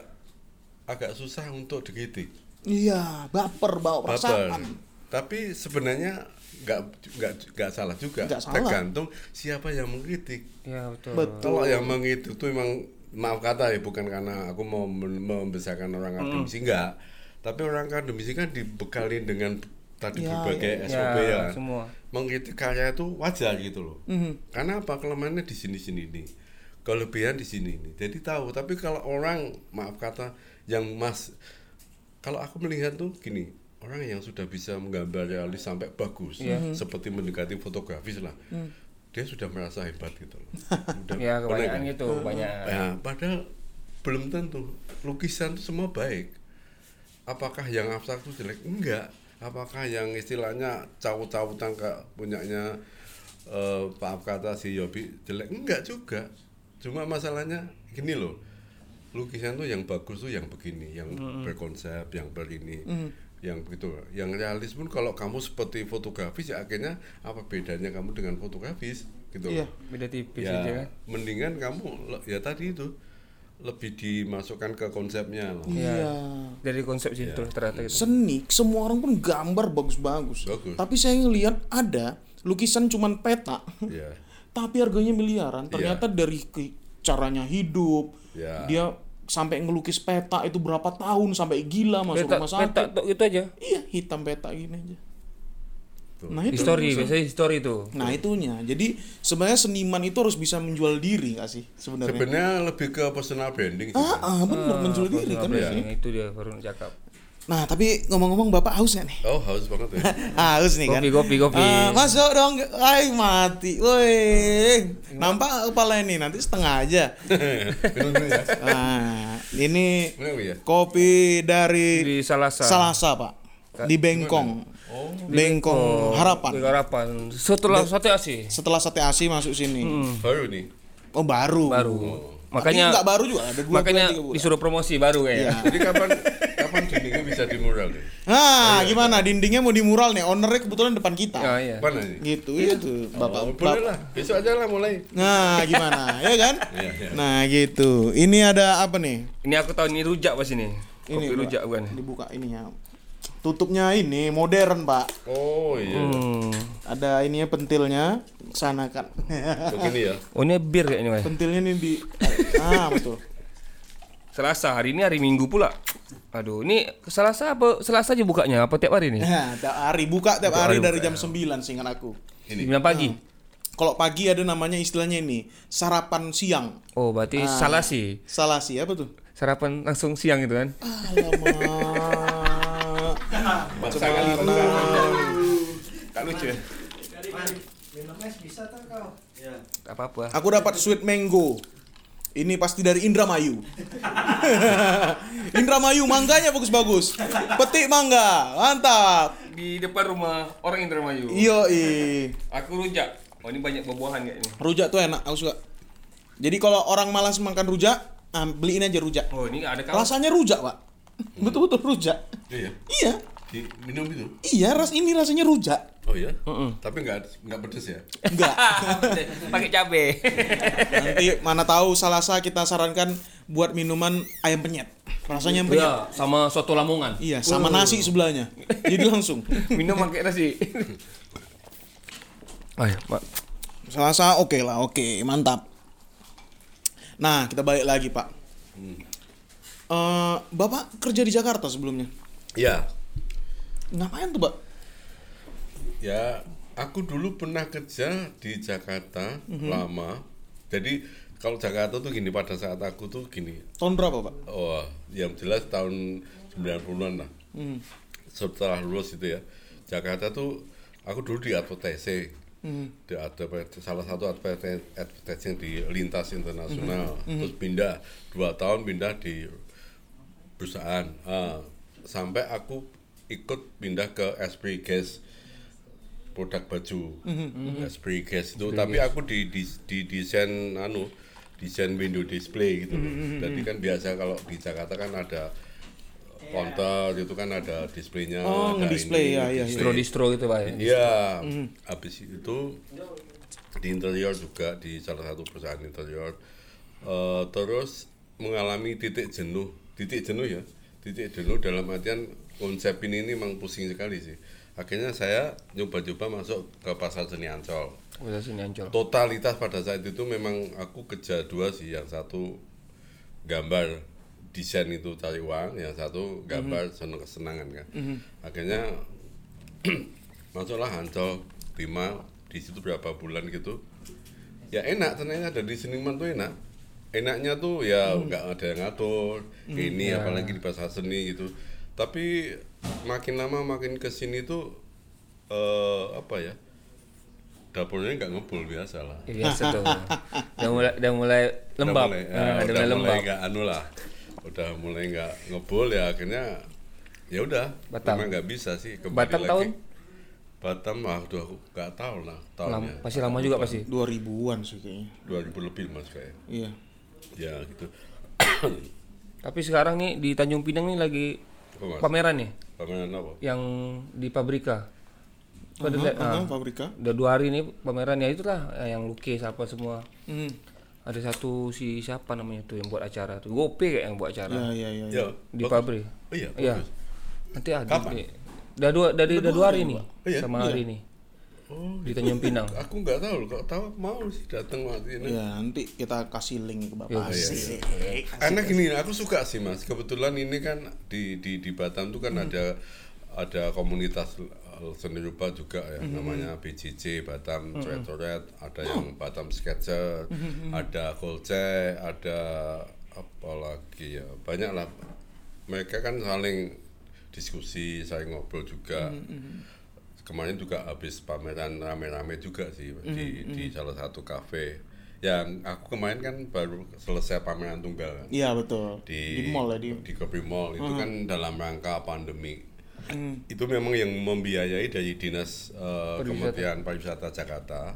[SPEAKER 4] agak susah untuk dikritik
[SPEAKER 3] Iya, baper bawa
[SPEAKER 4] baper
[SPEAKER 3] perasaan.
[SPEAKER 4] tapi sebenarnya nggak nggak nggak salah juga
[SPEAKER 3] Nggak salah.
[SPEAKER 4] tergantung siapa yang mengkritik
[SPEAKER 5] Ya betul.
[SPEAKER 3] Betul.
[SPEAKER 4] kalau yang mengkritik itu memang maaf kata ya bukan karena aku mau membesarkan orang akademisi enggak tapi orang akademisi kan dibekali dengan tadi
[SPEAKER 3] Ya,
[SPEAKER 4] berbagai
[SPEAKER 5] ya.
[SPEAKER 4] SOP
[SPEAKER 5] Ya,
[SPEAKER 4] ya,
[SPEAKER 5] semua.
[SPEAKER 4] mengkritik karya itu wajar gitu loh
[SPEAKER 3] Mhm.
[SPEAKER 4] karena apa kelemahannya di sini sini nih kelebihan di sini nih jadi tahu tapi kalau orang maaf kata yang mas kalau aku melihat tuh gini orang yang sudah bisa menggambar realis sampai bagus
[SPEAKER 5] Iya.
[SPEAKER 4] seperti mendekati fotografis lah dia sudah merasa hebat gitu loh (laughs) Udah-
[SPEAKER 5] Ya kebanyakan
[SPEAKER 4] kan?
[SPEAKER 5] gitu, banyak.
[SPEAKER 4] Ya, padahal belum tentu lukisan itu semua baik. Apakah yang abstrak itu jelek? Enggak. Apakah yang istilahnya cawu-cawutan ke punyanya eh maaf kata si Yobi jelek? Enggak juga. Cuma masalahnya gini loh. Lukisan tuh yang bagus tuh yang begini yang berkonsep yang berini yang begitu yang realis pun kalau kamu seperti fotografis ya akhirnya apa bedanya kamu dengan fotografis gitu
[SPEAKER 3] Iya.
[SPEAKER 5] Beda tipis
[SPEAKER 4] ya
[SPEAKER 5] aja kan.
[SPEAKER 4] mendingan kamu ya tadi itu lebih dimasukkan ke konsepnya loh.
[SPEAKER 3] Iya.
[SPEAKER 5] Dari konsep sih terus ternyata gitu.
[SPEAKER 3] Seni, semua orang pun gambar bagus-bagus.
[SPEAKER 4] Bagus.
[SPEAKER 3] Tapi saya ngelihat ada lukisan cuman peta,
[SPEAKER 4] ya
[SPEAKER 3] tapi harganya miliaran. Ternyata dari ke- caranya hidup,
[SPEAKER 4] Ya.
[SPEAKER 3] dia sampai ngelukis peta itu berapa tahun sampai gila masuk
[SPEAKER 5] Peta,
[SPEAKER 3] rumah sakit.
[SPEAKER 5] peta gitu aja.
[SPEAKER 3] Iya, hitam peta gini aja. Nah itu.
[SPEAKER 5] History, biasanya history tuh.
[SPEAKER 3] Nah itunya. Jadi sebenarnya seniman itu harus bisa menjual diri nggak sih sebenarnya?
[SPEAKER 4] sebenarnya lebih ke personal branding sih
[SPEAKER 3] Ah, ah bener menjual diri kan biasanya.
[SPEAKER 5] itu dia baru cakap.
[SPEAKER 3] Nah tapi ngomong-ngomong bapak haus nggak nih?
[SPEAKER 4] oh haus banget ya (laughs)
[SPEAKER 3] haus nih kan?
[SPEAKER 5] Kopi, kopi, kopi.
[SPEAKER 3] Ah, masuk dong, ay mati, woi, nampak kepala ini nanti setengah aja. (laughs)
[SPEAKER 4] ya
[SPEAKER 3] Nah, ini
[SPEAKER 4] ya
[SPEAKER 3] kopi dari
[SPEAKER 5] Di Salasa.
[SPEAKER 3] Salasa pak, di Bengkong,
[SPEAKER 4] oh
[SPEAKER 3] Bengkong Harapan.
[SPEAKER 5] Di Harapan. Setelah sate asi.
[SPEAKER 3] Setelah sate asi masuk sini,
[SPEAKER 4] baru nih
[SPEAKER 3] oh baru.
[SPEAKER 5] Baru.
[SPEAKER 3] Tapi
[SPEAKER 5] Makanya
[SPEAKER 3] nggak baru juga, ada dua
[SPEAKER 5] makanya
[SPEAKER 3] bulan,
[SPEAKER 5] disuruh promosi baru kayaknya.
[SPEAKER 3] Iya.
[SPEAKER 4] jadi kapan (laughs) kapan dindingnya bisa dimural nih
[SPEAKER 3] Nah, gimana? Dindingnya mau di mural nih, ownernya kebetulan depan kita.
[SPEAKER 5] Ah, iya.
[SPEAKER 4] mana nih
[SPEAKER 3] Gitu, itu, bapak.
[SPEAKER 4] oh,
[SPEAKER 3] bapak.
[SPEAKER 4] boleh lah besok aja lah mulai
[SPEAKER 3] Nah, gimana? (laughs) ya kan?
[SPEAKER 4] Iya, iya.
[SPEAKER 3] Nah, gitu. Ini ada apa nih?
[SPEAKER 5] Ini aku tahu ini rujak pas ini. Kopi
[SPEAKER 3] Pak.
[SPEAKER 5] rujak bukan.
[SPEAKER 3] Dibuka ininya. Tutupnya ini modern, Pak.
[SPEAKER 4] oh iya
[SPEAKER 5] Hmm.
[SPEAKER 3] Ada ininya pentilnya sana kan.
[SPEAKER 4] begini ya
[SPEAKER 5] Oh ini bir kayaknya, Mas.
[SPEAKER 3] pentilnya ini di Ah, betul.
[SPEAKER 5] Selasa, hari ini hari Minggu pula. Aduh, ini Selasa apa Selasa aja bukanya apa tiap hari nih?
[SPEAKER 3] Nah, tiap hari buka tiap
[SPEAKER 5] Tiap
[SPEAKER 3] hari
[SPEAKER 5] hari
[SPEAKER 3] dari
[SPEAKER 5] buka,
[SPEAKER 3] jam 9 seingat aku.
[SPEAKER 4] ini
[SPEAKER 5] 9 pagi.
[SPEAKER 3] Kalau pagi ada namanya istilahnya ini, sarapan siang.
[SPEAKER 5] Oh, berarti
[SPEAKER 3] Ah.
[SPEAKER 5] salah sih.
[SPEAKER 3] Salah sih apa tuh?
[SPEAKER 5] Sarapan langsung siang gitu kan.
[SPEAKER 3] Alamak. (laughs)
[SPEAKER 4] Bahasa kali
[SPEAKER 3] Tak lucu ya?
[SPEAKER 1] Minum es bisa tak kau?
[SPEAKER 2] Ya.
[SPEAKER 5] Apa-apa.
[SPEAKER 3] Aku dapat sweet mango. Ini pasti dari Indramayu. (laughs) Indramayu mangganya bagus-bagus. Petik mangga, mantap.
[SPEAKER 5] Di depan rumah orang Indramayu.
[SPEAKER 3] Iyo,
[SPEAKER 5] Aku rujak. Oh, ini banyak buah-buahan kayak ini.
[SPEAKER 3] rujak tuh enak, aku suka. Jadi kalau orang malas makan rujak, nah, beliin aja rujak.
[SPEAKER 5] Oh, ini ada kawan.
[SPEAKER 3] Rasanya rujak, Pak. Betul-betul rujak.
[SPEAKER 4] iya
[SPEAKER 3] Iya,
[SPEAKER 4] minum itu
[SPEAKER 3] iya, ras ini rasanya rujak.
[SPEAKER 4] oh ya tapi nggak nggak pedes ya
[SPEAKER 3] Enggak. (laughs)
[SPEAKER 5] Pakai cabe.
[SPEAKER 3] Nanti mana tahu Salasa kita sarankan buat minuman ayam penyet. Rasanya ayam penyet.
[SPEAKER 5] Iya, sama soto Lamongan.
[SPEAKER 3] Iya, sama nasi sebelahnya. Jadi langsung. (laughs)
[SPEAKER 5] Minum pakai nasi. Ayo, (laughs) Pak.
[SPEAKER 3] Selasa oke lah, oke, mantap. Nah, kita balik lagi, Pak. Eh, Bapak kerja di Jakarta sebelumnya.
[SPEAKER 4] ya
[SPEAKER 3] Ngapain tuh, Pak?
[SPEAKER 4] ya aku dulu pernah kerja di Jakarta lama jadi kalau Jakarta tuh gini pada saat aku tuh gini
[SPEAKER 3] Tahun berapa, Pak?
[SPEAKER 4] oh yang jelas tahun 90-an lah
[SPEAKER 3] Hmm.
[SPEAKER 4] setelah lulus itu ya Jakarta tuh aku dulu di advertising
[SPEAKER 3] Hmm.
[SPEAKER 4] di adver- salah satu advertising, advertising di lintas internasional
[SPEAKER 3] Hmm.
[SPEAKER 4] terus pindah dua tahun pindah di perusahaan Ah, sampai aku ikut pindah ke Esprit Gas produk baju
[SPEAKER 3] Hmm.
[SPEAKER 4] Esprit Gas itu tapi aku di, di, di desain anu desain window display gitu loh.
[SPEAKER 3] Hmm,
[SPEAKER 4] jadi kan biasa kalau di Jakarta kan ada counter itu kan ada displaynya
[SPEAKER 3] Oh,
[SPEAKER 4] ada
[SPEAKER 3] ngedisplay,
[SPEAKER 4] ini,
[SPEAKER 3] ya, ya, ya.
[SPEAKER 5] Distro-distro gitu, Pak. ya.
[SPEAKER 4] Iya, habis itu di interior juga di salah satu perusahaan interior. Eh, terus mengalami titik jenuh, titik jenuh ya, titik jenuh dalam artian konsep ini ini memang pusing sekali sih. Akhirnya saya nyoba-nyoba masuk ke pasar seni Ancol.
[SPEAKER 5] Udah sini ancol.
[SPEAKER 4] Totalitas pada saat itu memang aku kerja dua sih, yang satu gambar desain itu cari uang, yang satu gambar seneng kesenangan kan. Akhirnya (clears throat) masuklah Ancol lima di situ berapa bulan gitu. Ya enak ternyata dari seniman tuh enak. Enaknya tuh ya nggak ada yang ngatur ini apalagi di pasar seni gitu. Tapi makin lama makin ke sini tuh eh apa ya? Dapurnya nggak ngebul biasa lah.
[SPEAKER 5] Ya, biasa tuh. Udah mulai udah mulai lembab.
[SPEAKER 4] Udah mulai, ya,
[SPEAKER 5] udah
[SPEAKER 4] udah
[SPEAKER 5] mulai lembab.
[SPEAKER 4] nggak anu lah. Udah mulai nggak ngebul ya akhirnya ya udah
[SPEAKER 5] Batam.
[SPEAKER 4] memang nggak bisa sih kembali
[SPEAKER 5] Batam
[SPEAKER 4] lagi.
[SPEAKER 5] tahun?
[SPEAKER 4] Batam ah udah aku nggak tahu lah
[SPEAKER 5] Lama,
[SPEAKER 4] tahunnya
[SPEAKER 5] pasti lama juga pasti.
[SPEAKER 3] 2000-an sih kayaknya.
[SPEAKER 4] 2000 lebih mas kayak
[SPEAKER 3] Iya.
[SPEAKER 4] ya gitu
[SPEAKER 5] Tapi sekarang nih di Tanjung Pinang nih lagi
[SPEAKER 4] Apa, Mas?
[SPEAKER 5] pameran nih
[SPEAKER 4] Pameran apa?
[SPEAKER 5] yang di Pabrika. Pada lihat,
[SPEAKER 3] Ah,
[SPEAKER 5] ah,
[SPEAKER 3] Fabrika.
[SPEAKER 5] udah dua hari nih pameran ya itulah eh, yang lukis apa semua.
[SPEAKER 3] Hmm.
[SPEAKER 5] Ada satu si siapa namanya tuh yang buat acara tuh. Gope kayak yang buat acara
[SPEAKER 3] Ya ya ya.
[SPEAKER 4] Ya,
[SPEAKER 5] di
[SPEAKER 4] bagus.
[SPEAKER 5] pabrik.
[SPEAKER 4] Oh iya,
[SPEAKER 5] Iya.
[SPEAKER 4] bagus.
[SPEAKER 5] Nanti ada
[SPEAKER 4] Kapan?
[SPEAKER 5] di udah dua dari udah dua hari nih
[SPEAKER 4] Oh iya?
[SPEAKER 5] sama hari ini
[SPEAKER 4] Oh,
[SPEAKER 5] di Tanjung Pinang. (laughs)
[SPEAKER 4] aku nggak tahu loh. Kalau tahu mau sih datang waktu ini.
[SPEAKER 3] Ya, nanti kita kasih link ke Bapak.
[SPEAKER 5] Iya,
[SPEAKER 4] iya,
[SPEAKER 3] Asik.
[SPEAKER 4] Karena gini, aku suka sih mas. Kebetulan ini kan di di di Batam tuh kan ada ada komunitas seni rupa juga ya, namanya BJJ Batam Coret-coret, ada yang Batam Sketcher, ada Kolce, ada apa lagi ya, banyak lah. Mereka kan saling diskusi, saling ngobrol juga. Kemarin juga habis pameran rame-rame juga sih di di salah satu kafe. Yang aku kemarin kan baru selesai pameran tunggal kan
[SPEAKER 3] Iya betul.
[SPEAKER 4] di
[SPEAKER 3] Di mall ya di.
[SPEAKER 4] di Kopi Mall itu kan dalam rangka pandemi
[SPEAKER 3] Hmm.
[SPEAKER 4] itu memang yang membiayai dari dinas eh, Kementerian Pariwisata Jakarta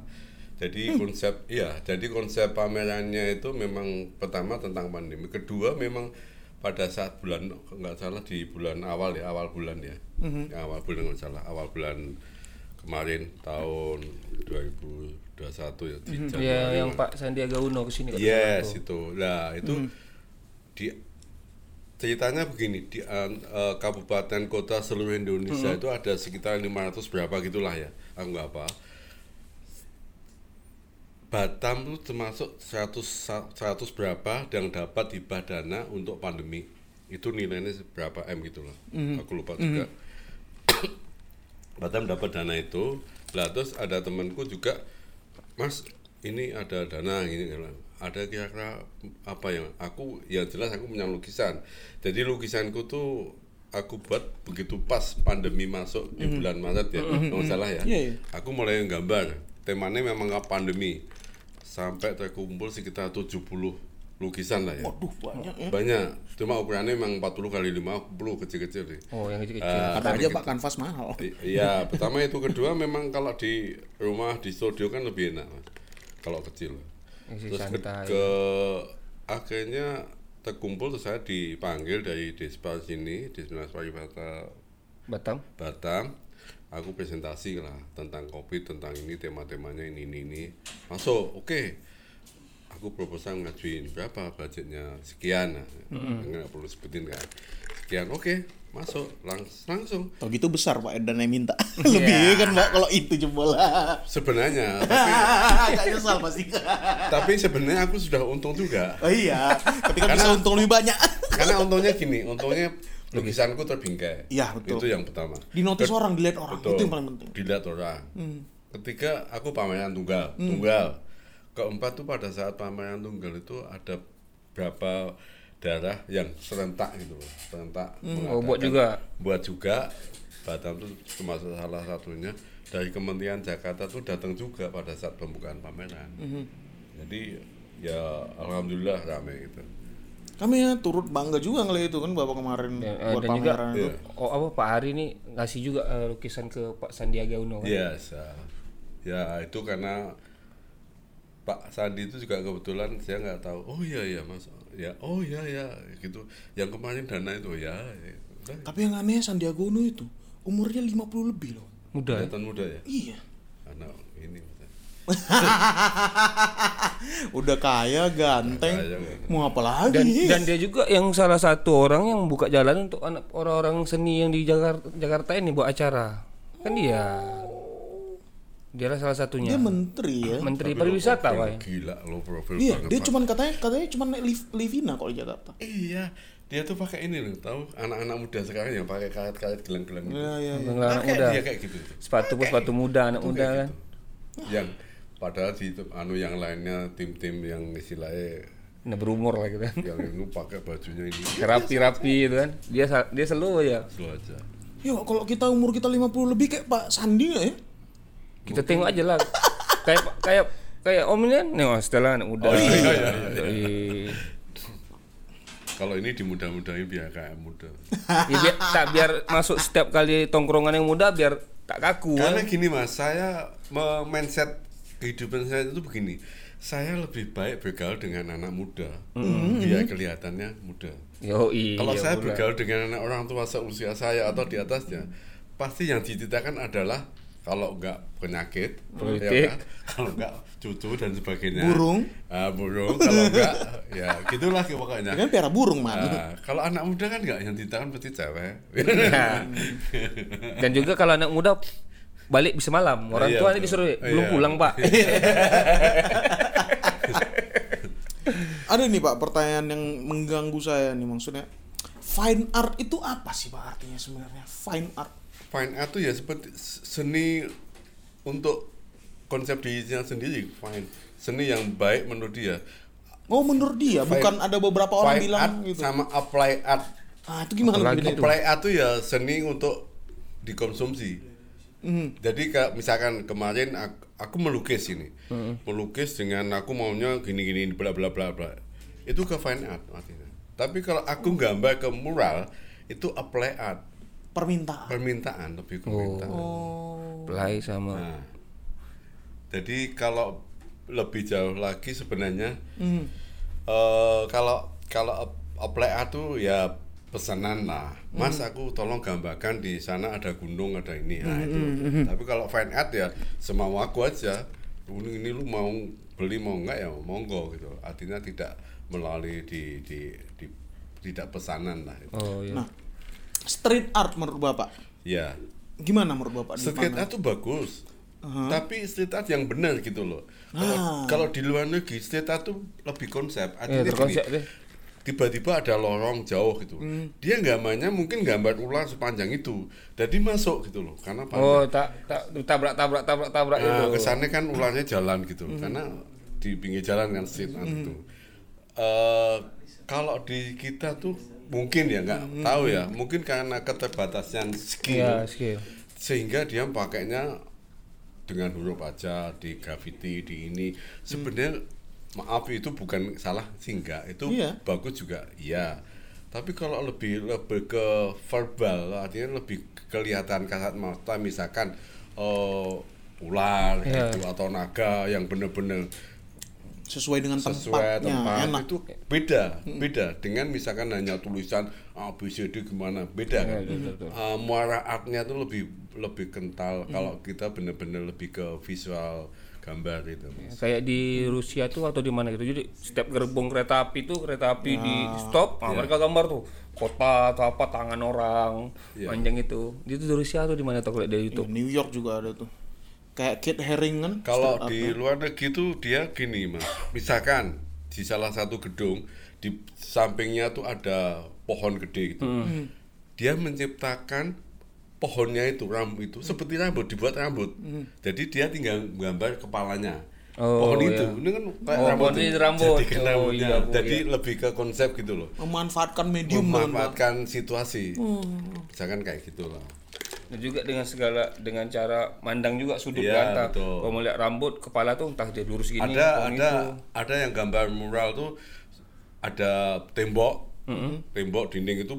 [SPEAKER 4] jadi
[SPEAKER 3] Hmm.
[SPEAKER 4] konsep iya jadi konsep pamerannya itu memang pertama tentang pandemi kedua memang pada saat bulan nggak salah di bulan awal ya awal bulan ya
[SPEAKER 3] Hmm.
[SPEAKER 4] Ya, awal bulan nggak salah awal bulan kemarin tahun 2021 ya di
[SPEAKER 3] Hmm.
[SPEAKER 4] Januari
[SPEAKER 5] Ya yang
[SPEAKER 4] lah.
[SPEAKER 5] Pak Sandiaga Uno ke sini.
[SPEAKER 4] Yes itu. Nah itu
[SPEAKER 3] Hmm.
[SPEAKER 4] di ceritanya begini di uh, kabupaten kota seluruh Indonesia
[SPEAKER 3] Hmm.
[SPEAKER 4] itu ada sekitar 500 berapa gitulah ya. Aku nggak apa. Batam itu termasuk 100 sa- 100 berapa yang dapat hibah dana untuk pandemi. Itu nilainya berapa M gitu loh.
[SPEAKER 3] Hmm.
[SPEAKER 4] Aku lupa juga. (coughs) Batam dapat dana itu. Lah terus ada temanku juga, Mas ini ada dana kan. Ada kira-kira apa yang aku ya jelas aku punya lukisan. Jadi lukisanku tuh aku buat begitu pas pandemi masuk di bulan Maret ya, nggak salah ya.
[SPEAKER 3] Iya, iya.
[SPEAKER 4] Aku mulai gambar. Temanya memang pandemi. Sampai terkumpul sekitar 70 lukisan lah ya.
[SPEAKER 3] Waduh banyak ya.
[SPEAKER 4] Banyak. Cuma ukurannya memang 40 kali 50 kecil-kecil sih.
[SPEAKER 5] Oh, yang kecil-kecil.
[SPEAKER 4] Ah,
[SPEAKER 3] Kata aja. Pak kanvas mahal.
[SPEAKER 4] Iya, pertama itu kedua memang kalau di rumah di studio kan lebih enak Mas. kalau kecil.
[SPEAKER 5] Yang
[SPEAKER 4] Terus ke,
[SPEAKER 5] santai.
[SPEAKER 4] ke akhirnya terkumpul terus saya dipanggil dari Despar sini, Dinas Pariwisata
[SPEAKER 5] Batam.
[SPEAKER 4] Batam. Aku presentasi lah tentang kopi, tentang ini tema-temanya ini ini ini. Masuk, oke. Aku proposal ngajuin berapa budgetnya sekian, nah, nggak perlu sebutin kan. Sekian, oke, masuk langs langsung.
[SPEAKER 3] Kalau gitu besar Pak Edan yang minta. (laughs) Lebih kan Pak kalau itu jebol.
[SPEAKER 4] Sebenarnya, (laughs) tapi,
[SPEAKER 3] nyesal pasti. (laughs)
[SPEAKER 4] tapi sebenarnya aku sudah untung juga.
[SPEAKER 3] Oh iya, tapi kan bisa untung lebih banyak.
[SPEAKER 4] Karena untungnya gini, untungnya lukisanku terbingkai.
[SPEAKER 3] Iya, betul.
[SPEAKER 4] Itu yang pertama.
[SPEAKER 3] Di notice
[SPEAKER 4] Ke-
[SPEAKER 3] orang, dilihat orang.
[SPEAKER 4] Betul.
[SPEAKER 3] Itu yang paling penting. Hmm.
[SPEAKER 4] Dilihat orang. Ketika aku pameran tunggal, tunggal. Keempat tuh pada saat pameran tunggal itu ada berapa daerah yang serentak gitu loh, serentak.
[SPEAKER 5] Oh, buat juga.
[SPEAKER 4] Buat juga. Batam itu termasuk salah satunya dari Kementerian Jakarta tuh datang juga pada saat pembukaan pameran.
[SPEAKER 3] Hmm.
[SPEAKER 4] Jadi ya alhamdulillah ramai gitu.
[SPEAKER 3] Kami ya turut bangga juga ngeliat itu kan Bapak kemarin
[SPEAKER 5] Dan, eh,
[SPEAKER 3] buat
[SPEAKER 5] dan juga
[SPEAKER 3] pameran itu.
[SPEAKER 4] Iya.
[SPEAKER 5] oh apa Pak Hari ini ngasih juga eh, lukisan ke Pak Sandiaga Uno kan.
[SPEAKER 4] Yes, ya. ya itu karena Pak Sandi itu juga kebetulan saya nggak tahu. Oh iya iya mas, ya oh iya ya gitu. Yang kemarin dana itu ya. ya.
[SPEAKER 3] Tapi yang aneh Sandiaga Uno itu umurnya 50 lebih loh.
[SPEAKER 5] Muda. ya?
[SPEAKER 4] muda ya.
[SPEAKER 3] Iya.
[SPEAKER 4] Anak ini. (laughs)
[SPEAKER 3] Udah kaya, ganteng. Mau apa lagi?
[SPEAKER 5] Dan dan dia juga yang salah satu orang yang buka jalan untuk anak orang-orang seni yang di Jakarta Jakarta ini buat acara. Kan dia. Dialah salah satunya.
[SPEAKER 3] dia menteri ya.
[SPEAKER 5] Menteri
[SPEAKER 4] Tapi lo
[SPEAKER 5] pariwisata, Pak.
[SPEAKER 4] Gila lo profil
[SPEAKER 3] Iya, dia cuman katanya katanya cuman naik Liv- Livina kalau di Jakarta.
[SPEAKER 4] Iya, dia tuh pakai ini loh, tahu anak-anak muda sekarang yang pakai karet-karet gelang-gelang gitu.
[SPEAKER 3] Iya, iya. iya.
[SPEAKER 5] Anak muda.
[SPEAKER 4] dia kayak gitu.
[SPEAKER 5] Sepatu pun sepatu muda, anak muda kan.
[SPEAKER 4] gitu. Yang padahal di anu yang lainnya tim-tim yang istilahnya
[SPEAKER 5] Nah, berumur lah gitu kan.
[SPEAKER 4] yang itu pakai bajunya ini (laughs)
[SPEAKER 5] Rapi-rapi gitu kan. Dia dia selalu ya.
[SPEAKER 4] slow aja.
[SPEAKER 3] Ya kalau kita umur kita 50 lebih kayak Pak Sandi ya?
[SPEAKER 5] Kita tengok aja lah. kayak kayak kayak Om ini kan, nih oh, anak muda.
[SPEAKER 4] Oh, iya, iya, iya,
[SPEAKER 5] Iya.
[SPEAKER 4] Kalau ini dimudah-mudahin biar kayak muda.
[SPEAKER 5] Ya, biar, tak biar masuk setiap kali tongkrongan yang muda biar tak kaku
[SPEAKER 4] Karena
[SPEAKER 5] kan.
[SPEAKER 4] gini mas, saya mindset kehidupan saya itu begini. Saya lebih baik bergaul dengan anak muda, biar kelihatannya muda.
[SPEAKER 5] Yo iya.
[SPEAKER 4] Kalau saya
[SPEAKER 5] pula.
[SPEAKER 4] bergaul dengan anak orang tua seusia saya atau di atasnya, pasti yang diceritakan adalah kalau enggak penyakit,
[SPEAKER 5] Politik.
[SPEAKER 4] ya kan? kalau enggak cucu dan sebagainya.
[SPEAKER 3] Burung.
[SPEAKER 4] Ah, burung. Kalau enggak, ya gitulah pokoknya.
[SPEAKER 3] Ya kan piara burung man.
[SPEAKER 4] Nah, kalau anak muda kan enggak yang diceritakan pasti cewek.
[SPEAKER 5] Nah. (laughs) Dan juga kalau anak muda balik bisa malam, orang
[SPEAKER 4] Iya,
[SPEAKER 5] tua
[SPEAKER 4] betul.
[SPEAKER 5] disuruh belum
[SPEAKER 4] Iya.
[SPEAKER 5] pulang pak. (laughs)
[SPEAKER 3] Ada nih Pak pertanyaan yang mengganggu saya nih maksudnya. Fine art itu apa sih Pak artinya sebenarnya? Fine art.
[SPEAKER 4] Fine art tuh ya seperti seni untuk konsep dirinya sendiri, fine. Seni yang baik menurut dia.
[SPEAKER 3] Oh menurut dia
[SPEAKER 4] Fine-
[SPEAKER 3] bukan ada beberapa orang
[SPEAKER 4] Fine
[SPEAKER 3] bilang
[SPEAKER 4] art
[SPEAKER 3] gitu.
[SPEAKER 4] sama apply art.
[SPEAKER 3] Ah itu gimana
[SPEAKER 5] itu?
[SPEAKER 4] Apply art tuh ya seni untuk dikonsumsi.
[SPEAKER 3] Mhm.
[SPEAKER 4] Jadi kayak misalkan kemarin aku, aku melukis ini, melukis dengan aku maunya gini-gini bla bla bla bla, itu ke fine art artinya. Tapi kalau aku gambar ke mural itu apply art,
[SPEAKER 3] Permintaan.
[SPEAKER 4] permintaan lebih ke permintaan.
[SPEAKER 3] Oh.
[SPEAKER 5] Play sama.
[SPEAKER 4] Nah, jadi kalau lebih jauh lagi sebenarnya
[SPEAKER 3] Mhm.
[SPEAKER 4] eh kalau kalau ap- apply art tuh ya pesanan lah. Mas aku tolong gambarkan di sana ada gunung ada ini. Nah itu. tapi kalau fine art ya semau aku aja. Ini, ini lu mau beli mau enggak ya monggo gitu. Artinya tidak melalui di, di, di- tidak pesanan lah. Itu.
[SPEAKER 5] Oh iya.
[SPEAKER 3] Nah, street art menurut Bapak?
[SPEAKER 4] Ya.
[SPEAKER 3] Gimana menurut Bapak?
[SPEAKER 4] street art tuh bagus. Tapi street art yang benar gitu loh. Kalau
[SPEAKER 3] Ah.
[SPEAKER 4] kalau di luar negeri street art tuh lebih konsep. Artinya gini,
[SPEAKER 5] deh.
[SPEAKER 4] Tiba-tiba ada lorong jauh gitu
[SPEAKER 3] Hmm.
[SPEAKER 4] dia gambarnya mungkin gambar ular sepanjang itu jadi masuk gitu loh karena
[SPEAKER 5] Oh
[SPEAKER 4] panjang
[SPEAKER 5] tak tak tabrak tabrak tabrak tabrak
[SPEAKER 4] nah,
[SPEAKER 5] itu.
[SPEAKER 4] kesannya kan ularnya jalan gitu
[SPEAKER 3] Hmm.
[SPEAKER 4] karena di pinggir jalan kan street art itu Eh, kalau di kita tuh mungkin ya nggak
[SPEAKER 3] Hmm.
[SPEAKER 4] tahu ya mungkin karena keterbatasan skill
[SPEAKER 5] Iya skill.
[SPEAKER 4] sehingga dia pakainya dengan huruf aja di graffiti di ini sebenarnya maaf itu bukan salah sehingga itu
[SPEAKER 3] Iya.
[SPEAKER 4] bagus juga iya tapi kalau lebih lebih ke verbal artinya lebih kelihatan kasat mata misalkan eh, ular
[SPEAKER 5] Iya.
[SPEAKER 4] gitu atau naga yang benar-benar
[SPEAKER 3] sesuai dengan
[SPEAKER 4] sesuai
[SPEAKER 3] tempatnya
[SPEAKER 4] tempat
[SPEAKER 3] enak.
[SPEAKER 4] itu beda beda dengan misalkan hanya tulisan A B C D gimana beda kan
[SPEAKER 5] Iya, betul, betul.
[SPEAKER 4] Uh, muara artnya tuh lebih lebih kental
[SPEAKER 3] Hmm.
[SPEAKER 4] kalau kita benar-benar lebih ke visual gambar itu Mas.
[SPEAKER 5] Kayak di Rusia tuh atau di mana gitu. Jadi setiap gerbong kereta api tuh kereta api di stop, nah, mereka gambar tuh kota atau apa tangan orang
[SPEAKER 4] Iya.
[SPEAKER 5] panjang itu. Itu di Rusia tuh di mana tuh kalau dari
[SPEAKER 3] Iya,
[SPEAKER 5] YouTube.
[SPEAKER 3] New York juga ada tuh. Kayak Kit Harington.
[SPEAKER 4] kalau
[SPEAKER 3] street
[SPEAKER 4] di luar negeri tuh dia gini mas misalkan di salah satu gedung di sampingnya tuh ada pohon gede gitu
[SPEAKER 3] Hmm.
[SPEAKER 4] dia menciptakan pohonnya itu rambut itu seperti rambut dibuat rambut
[SPEAKER 3] Hmm.
[SPEAKER 4] jadi dia tinggal gambar kepalanya
[SPEAKER 5] Oh,
[SPEAKER 4] pohon
[SPEAKER 5] iya.
[SPEAKER 4] itu ini kan kayak
[SPEAKER 5] Oh,
[SPEAKER 4] rambut
[SPEAKER 5] ini rambut.
[SPEAKER 4] Jadikan
[SPEAKER 5] Oh,
[SPEAKER 4] rambutnya.
[SPEAKER 5] iya, Bu,
[SPEAKER 4] jadi
[SPEAKER 5] iya.
[SPEAKER 4] lebih ke konsep gitu loh
[SPEAKER 3] memanfaatkan medium kan,
[SPEAKER 4] memanfaatkan situasi
[SPEAKER 3] Hmm.
[SPEAKER 4] misalkan kayak gitulah
[SPEAKER 5] Dan juga dengan segala dengan cara mandang juga sudut
[SPEAKER 4] Iya,
[SPEAKER 5] kata. Kalau melihat rambut kepala tuh entah dia lurus gini,
[SPEAKER 4] ada ada
[SPEAKER 5] itu.
[SPEAKER 4] ada yang gambar mural tuh ada tembok tembok dinding itu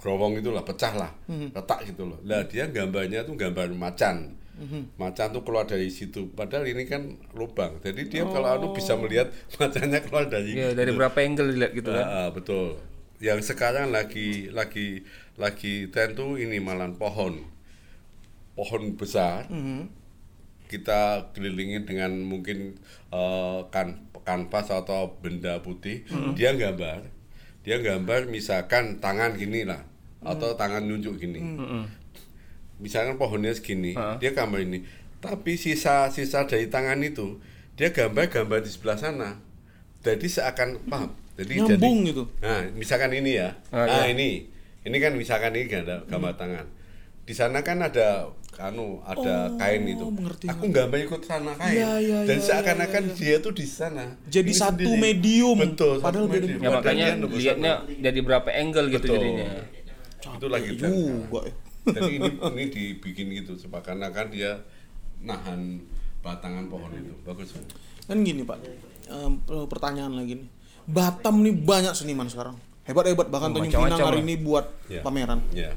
[SPEAKER 4] gerowong itulah pecah lah retak gitu loh. Lah dia gambarnya tuh gambar macan. Macan tuh keluar dari situ. Padahal ini kan lubang. Jadi dia kalau anu bisa melihat (laughs) macannya keluar dari
[SPEAKER 5] Iya, dari berapa angle dilihat gitu kan.
[SPEAKER 4] Ah, betul. Yang sekarang lagi lagi lagi tren tuh ini malah pohon. Pohon besar. Kita kelilingin dengan mungkin eh, kan kanvas atau benda putih. Dia gambar. Dia gambar misalkan tangan gini lah atau tangan nunjuk gini. Misalkan pohonnya segini dia gambar ini. Tapi sisa-sisa dari tangan itu dia gambar-gambar di sebelah sana. Jadi seakan paham? Jadi
[SPEAKER 3] Nyambung
[SPEAKER 4] jadi,
[SPEAKER 3] gitu.
[SPEAKER 4] nah misalkan ini ya.
[SPEAKER 5] Ah,
[SPEAKER 4] nah
[SPEAKER 5] iya.
[SPEAKER 4] ini. Ini kan misalkan ini gambar, gambar tangan. Di sana kan ada anu ada
[SPEAKER 3] Oh,
[SPEAKER 4] kain itu.
[SPEAKER 3] mengerti,
[SPEAKER 4] aku gambar ikut sana kain.
[SPEAKER 3] Iya, iya,
[SPEAKER 4] dan
[SPEAKER 3] iya,
[SPEAKER 4] seakan-akan dia tuh di sana.
[SPEAKER 3] Jadi
[SPEAKER 4] Ini
[SPEAKER 3] satu
[SPEAKER 4] sendiri.
[SPEAKER 3] medium,
[SPEAKER 4] betul
[SPEAKER 3] padahal
[SPEAKER 4] medium.
[SPEAKER 5] Ya makanya lihatnya
[SPEAKER 4] sana.
[SPEAKER 5] dari berapa angle gitu
[SPEAKER 4] Betul.
[SPEAKER 5] jadinya.
[SPEAKER 4] Itu lagi tren
[SPEAKER 3] juga ya.
[SPEAKER 4] jadi ini ini dibikin gitu seakan-akan dia nahan batangan pohon itu bagus
[SPEAKER 3] Kan gini Pak, Em, pertanyaan lagi nih. Batam nih banyak seniman sekarang. Hebat-hebat bahkan Tanjung
[SPEAKER 5] macam-macam
[SPEAKER 3] Pinang hari ini buat
[SPEAKER 4] Ya.
[SPEAKER 3] pameran.
[SPEAKER 4] ya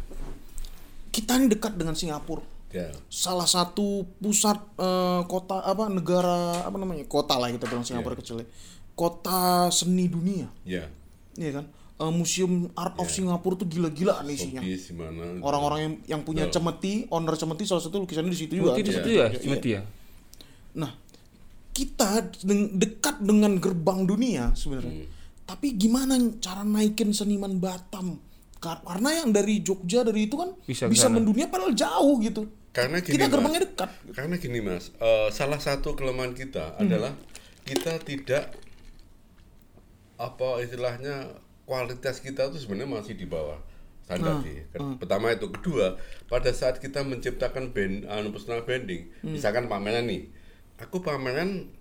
[SPEAKER 3] Kita ini dekat dengan Singapura.
[SPEAKER 4] ya
[SPEAKER 3] Salah satu pusat eh, kota apa negara apa namanya? Kota lah kita bilang Singapura
[SPEAKER 4] Ya.
[SPEAKER 3] kecil. ya. Kota seni dunia.
[SPEAKER 4] ya
[SPEAKER 3] Iya kan? Eh, museum art of Singapura tuh gila-gilaan isinya.
[SPEAKER 4] Sobis gimana gitu.
[SPEAKER 3] Orang-orang yang yang punya cemeti, owner cemeti salah satu lukisannya di situ juga.
[SPEAKER 5] Di situ
[SPEAKER 3] Iya,
[SPEAKER 5] ya,
[SPEAKER 3] iya.
[SPEAKER 5] Cimeti ya.
[SPEAKER 3] Nah, kita deng- dekat dengan gerbang dunia sebenarnya. Tapi gimana cara naikin seniman Batam? Kar- Karena yang dari Jogja dari itu kan
[SPEAKER 5] Bisa
[SPEAKER 3] bisa, mendunia padahal jauh gitu.
[SPEAKER 4] Karena gini
[SPEAKER 3] kita
[SPEAKER 4] Mas.
[SPEAKER 3] gerbangnya dekat.
[SPEAKER 4] Karena gini mas, eh, salah satu kelemahan kita adalah kita tidak apa istilahnya kualitas kita tuh sebenarnya masih di bawah standar sih. Kan Pertama itu, kedua pada saat kita menciptakan band, anu personal branding, misalkan pameran nih, aku pameran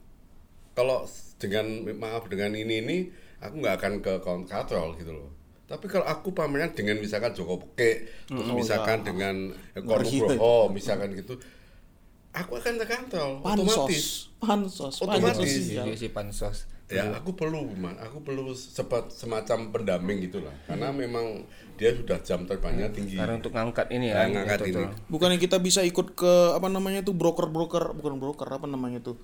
[SPEAKER 4] kalau dengan maaf dengan ini ini aku nggak akan ke kontrol gitu loh. Tapi kalau aku pameran dengan misalkan Joko Peke, terus
[SPEAKER 3] Oh,
[SPEAKER 4] misalkan
[SPEAKER 3] ya.
[SPEAKER 4] dengan
[SPEAKER 3] Ngeri.
[SPEAKER 4] Eko Nugroho, misalkan gitu, aku akan terkontrol otomatis.
[SPEAKER 3] Pansos. Pansos.
[SPEAKER 4] Otomatis.
[SPEAKER 3] pansos,
[SPEAKER 5] Iya
[SPEAKER 3] iya.
[SPEAKER 5] sih pansos.
[SPEAKER 4] Ya, aku perlu, man. aku perlu sepat, semacam pendamping gitulah, karena memang dia sudah jam terbangnya tinggi.
[SPEAKER 5] Karena untuk ngangkat ini
[SPEAKER 4] Ya,
[SPEAKER 5] ya.
[SPEAKER 4] ngangkat ini.
[SPEAKER 5] betul.
[SPEAKER 3] Bukannya kita bisa ikut ke apa namanya tuh broker-broker, bukan broker apa namanya tuh?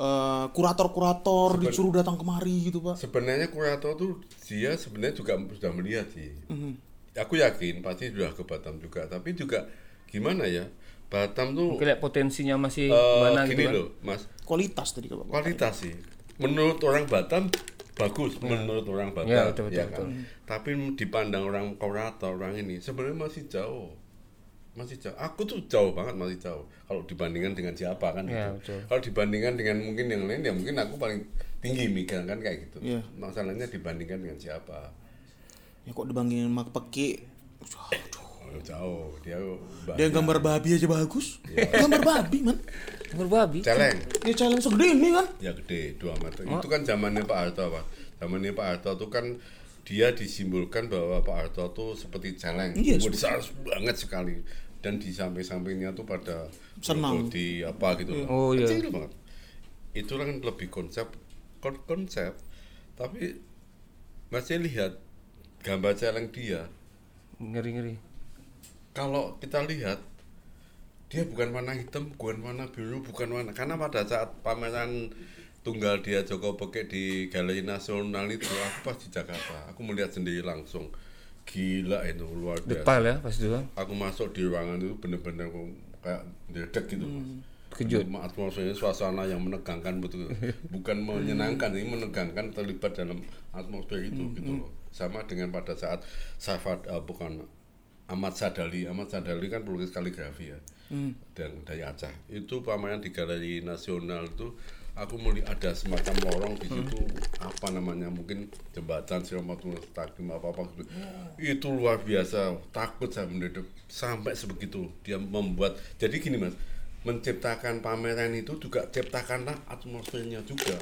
[SPEAKER 3] Eh, kurator-kurator disuruh datang kemari gitu, Pak.
[SPEAKER 4] Sebenarnya kurator tuh dia sebenarnya juga sudah melihat sih.
[SPEAKER 3] Mhm.
[SPEAKER 4] Aku yakin pasti sudah ke Batam juga, tapi juga gimana ya? Batam tuh
[SPEAKER 5] Mungkin potensinya masih
[SPEAKER 4] eh,
[SPEAKER 5] mana
[SPEAKER 4] gini
[SPEAKER 5] gitu kan.
[SPEAKER 4] loh, Mas.
[SPEAKER 3] Kualitas tadi kalau.
[SPEAKER 4] Kualitas sih. Menurut orang Batam bagus menurut orang Batam,
[SPEAKER 5] Ya, betul, betul,
[SPEAKER 4] ya
[SPEAKER 5] betul.
[SPEAKER 4] kan? Tapi dipandang orang kurator orang ini sebenarnya masih jauh. Masih jauh. Aku tuh jauh banget masih jauh. Kalau dibandingkan dengan siapa kan
[SPEAKER 5] Ya,
[SPEAKER 4] gitu.
[SPEAKER 5] betul.
[SPEAKER 4] Kalau dibandingkan dengan mungkin yang lain ya mungkin aku paling tinggi mikir kan kayak gitu.
[SPEAKER 3] Iya.
[SPEAKER 4] Masalahnya dibandingkan dengan siapa?
[SPEAKER 3] Ya kok dibandingin sama peki.
[SPEAKER 4] Oh, jauh. Dia
[SPEAKER 3] Dia gambar babi aja bagus. gambar babi, man.
[SPEAKER 5] Gambar babi.
[SPEAKER 4] celeng.
[SPEAKER 3] Ya challenge segede ini kan.
[SPEAKER 4] Ya gede 2 meter. Itu kan zamannya Pak Harto, Pak. Zamannya Pak Harto tuh kan dia disimbolkan bahwa Pak Harto tuh seperti celeng,
[SPEAKER 3] Iya,
[SPEAKER 4] besar banget sekali. Dan di samping-sampingnya tuh pada
[SPEAKER 3] Senang.
[SPEAKER 4] di apa gitu.
[SPEAKER 5] Oh, iya.
[SPEAKER 4] Kecil banget. Itu kan lebih konsep kon- konsep. Tapi masih lihat gambar celeng dia.
[SPEAKER 5] Ngeri-ngeri.
[SPEAKER 4] Kalau kita lihat dia bukan warna hitam, bukan warna biru, bukan warna karena pada saat pameran tunggal dia Joko Peke di Galeri Nasional itu aku pas di Jakarta, aku melihat sendiri langsung gila itu luar biasa.
[SPEAKER 5] Depal ya pas itu kan.
[SPEAKER 4] Aku masuk di ruangan itu bener-bener kayak dedek gitu mas.
[SPEAKER 5] Kejut.
[SPEAKER 4] Atmosfernya suasana yang menegangkan betul, (laughs) bukan menyenangkan, ini menegangkan terlibat dalam atmosfer itu gitu loh. Sama dengan pada saat Safad eh, bukan Ahmad Sadali, Ahmad Sadali kan pelukis kaligrafi ya, dan dari Aceh. Itu pameran di Galeri Nasional itu aku melihat ada semacam lorong di situ apa namanya mungkin jembatan Siramatullah Mustaqim apa apa gitu. Itu luar biasa, takut saya mendadak sampai sebegitu dia membuat. Jadi gini mas, menciptakan pameran itu juga ciptakanlah atmosfernya juga.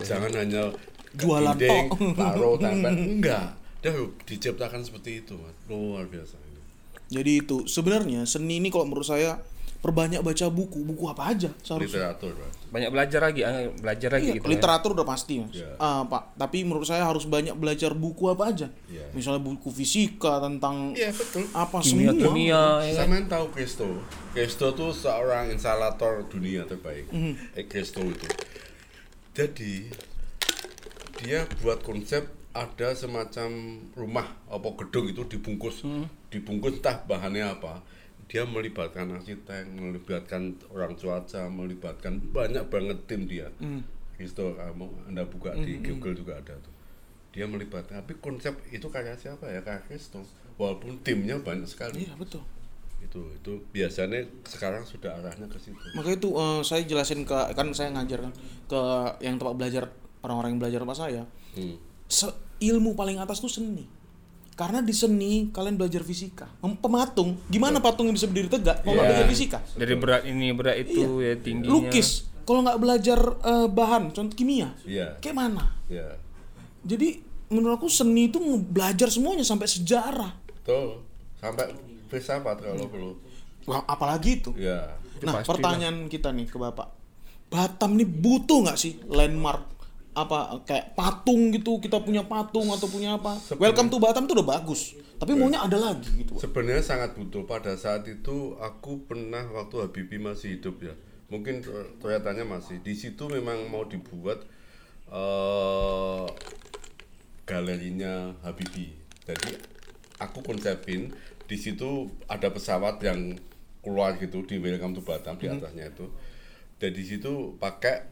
[SPEAKER 4] Jangan hanya
[SPEAKER 3] Jualan
[SPEAKER 4] taruh, tempel, (laughs) enggak. Dia diciptakan seperti itu mas, luar biasa.
[SPEAKER 3] Jadi itu sebenarnya seni ini kalau menurut saya perbanyak baca buku, buku apa aja seharusnya.
[SPEAKER 4] Literatur.
[SPEAKER 5] Banyak belajar lagi, ah, belajar lagi
[SPEAKER 3] Iya,
[SPEAKER 5] gitu. ya.
[SPEAKER 3] literatur udah pasti mas.
[SPEAKER 4] Iya.
[SPEAKER 3] Ah, pak, tapi menurut saya harus banyak belajar buku apa aja.
[SPEAKER 4] Iya.
[SPEAKER 3] Misalnya buku fisika tentang
[SPEAKER 4] Iya betul.
[SPEAKER 3] apa
[SPEAKER 5] Kimia,
[SPEAKER 3] semua.
[SPEAKER 5] kimia ya kan.
[SPEAKER 4] Sampean tahu Kristo? Kristo tuh seorang instalator dunia terbaik.
[SPEAKER 3] Mhm.
[SPEAKER 4] Eh Kristo itu. Jadi dia buat konsep ada semacam rumah apa gedung itu dibungkus
[SPEAKER 3] Mhm.
[SPEAKER 4] dibungkus entah bahannya apa dia melibatkan arsitek melibatkan orang cuaca melibatkan banyak banget tim dia
[SPEAKER 3] Mhm.
[SPEAKER 4] Kristo kamu anda buka di Google juga ada tuh dia melibatkan tapi konsep itu karya siapa ya karya Kristo walaupun timnya banyak sekali
[SPEAKER 3] Iya betul.
[SPEAKER 4] itu itu biasanya sekarang sudah arahnya ke situ
[SPEAKER 3] Makanya itu eh, saya jelasin ke kan saya ngajar kan ke yang tempat belajar orang-orang yang belajar sama saya.
[SPEAKER 4] hmm.
[SPEAKER 3] Se- ilmu paling atas tuh seni. Karena di seni kalian belajar fisika. Pematung, gimana patung yang bisa berdiri tegak kalau
[SPEAKER 5] Iya.
[SPEAKER 3] belajar fisika?
[SPEAKER 5] Dari berat ini, berat itu ya tingginya.
[SPEAKER 3] Lukis, kalau nggak belajar eh, bahan, contoh kimia,
[SPEAKER 4] iya
[SPEAKER 3] kayak mana?
[SPEAKER 4] ya
[SPEAKER 3] Jadi menurut aku seni itu belajar semuanya sampai sejarah.
[SPEAKER 4] betul sampai filsafat kalau perlu
[SPEAKER 3] Wah, apalagi itu.
[SPEAKER 4] ya
[SPEAKER 3] Nah, pertanyaan kita nih ke Bapak. Batam nih butuh nggak sih landmark apa kayak patung gitu kita punya patung atau punya apa. Welcome to Batam tuh udah bagus tapi maunya ada lagi gitu.
[SPEAKER 4] Sebenarnya sangat butuh. Pada saat itu aku pernah waktu Habibie masih hidup ya. Mungkin kelihatannya masih. Di situ memang mau dibuat eh galerinya Habibie. Jadi aku konsepin di situ ada pesawat yang keluar gitu di Welcome to Batam di atasnya itu. Dan di situ pakai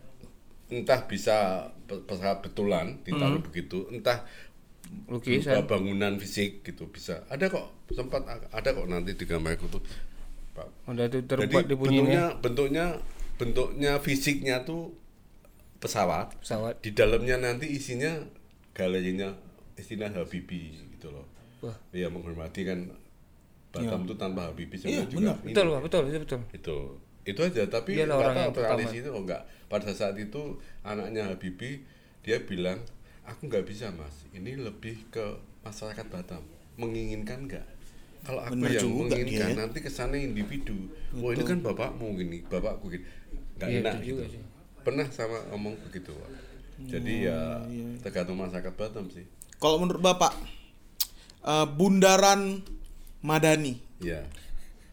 [SPEAKER 4] entah bisa pe- pesawat betulan ditaruh begitu, entah
[SPEAKER 5] Lukisan.
[SPEAKER 4] bangunan fisik gitu bisa. Ada kok sempat ada kok nanti di gambarku tuh. Pak.
[SPEAKER 5] Udah tuh
[SPEAKER 4] Jadi
[SPEAKER 5] terbuat
[SPEAKER 4] bentuknya bentuknya bentuknya fisiknya tuh pesawat.
[SPEAKER 5] pesawat.
[SPEAKER 4] Di dalamnya nanti isinya galerinya istilah Habibie gitu loh.
[SPEAKER 5] Wah.
[SPEAKER 4] Iya menghormati kan Batam itu tanpa Habibie
[SPEAKER 3] Iya,
[SPEAKER 4] juga ini.
[SPEAKER 5] Betul, Pak, betul, itu betul.
[SPEAKER 4] itu itu aja tapi
[SPEAKER 5] Dialah
[SPEAKER 4] nggak tahu
[SPEAKER 5] yang pertama.
[SPEAKER 4] itu oh enggak pada saat itu anaknya Habibie dia bilang aku nggak bisa mas ini lebih ke masyarakat Batam menginginkan nggak kalau aku
[SPEAKER 3] Bener
[SPEAKER 4] yang
[SPEAKER 3] juga
[SPEAKER 4] menginginkan
[SPEAKER 3] dia ya.
[SPEAKER 4] nanti kesannya individu oh ini kan bapakmu gini bapakku gini nggak
[SPEAKER 5] Iya,
[SPEAKER 4] enak
[SPEAKER 5] itu
[SPEAKER 4] gitu
[SPEAKER 5] juga sih.
[SPEAKER 4] pernah sama ngomong begitu Pak. jadi
[SPEAKER 3] Oh,
[SPEAKER 4] ya
[SPEAKER 3] iya,
[SPEAKER 4] tergantung masyarakat Batam sih
[SPEAKER 3] Kalau menurut Bapak eh, bundaran Madani.
[SPEAKER 4] ya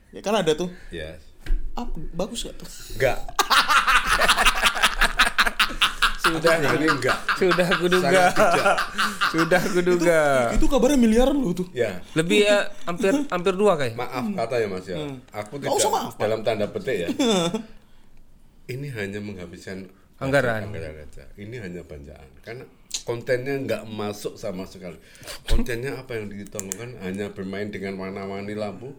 [SPEAKER 3] Ya kan ada tuh.
[SPEAKER 4] ya
[SPEAKER 3] Ah, bagus gak tuh?
[SPEAKER 4] enggak
[SPEAKER 5] Sudah,
[SPEAKER 4] ini enggak
[SPEAKER 5] sudah aku duga.
[SPEAKER 4] sangat tidak
[SPEAKER 5] Sudah aku duga.
[SPEAKER 3] Itu kabarnya miliaran loh tuh.
[SPEAKER 4] ya
[SPEAKER 5] Lebih ya hampir hampir dua kayak.
[SPEAKER 4] Maaf katanya Mas ya. Aku
[SPEAKER 3] Nggak
[SPEAKER 4] tidak
[SPEAKER 3] usah maaf,
[SPEAKER 4] dalam tanda petik ya. (laughs) ini hanya menghabiskan
[SPEAKER 5] Anggaran.
[SPEAKER 4] anggaran aja. Ini hanya banjaan karena kontennya nggak masuk sama sekali. Kontennya apa yang ditontonkan hanya bermain dengan warna-warni lampu.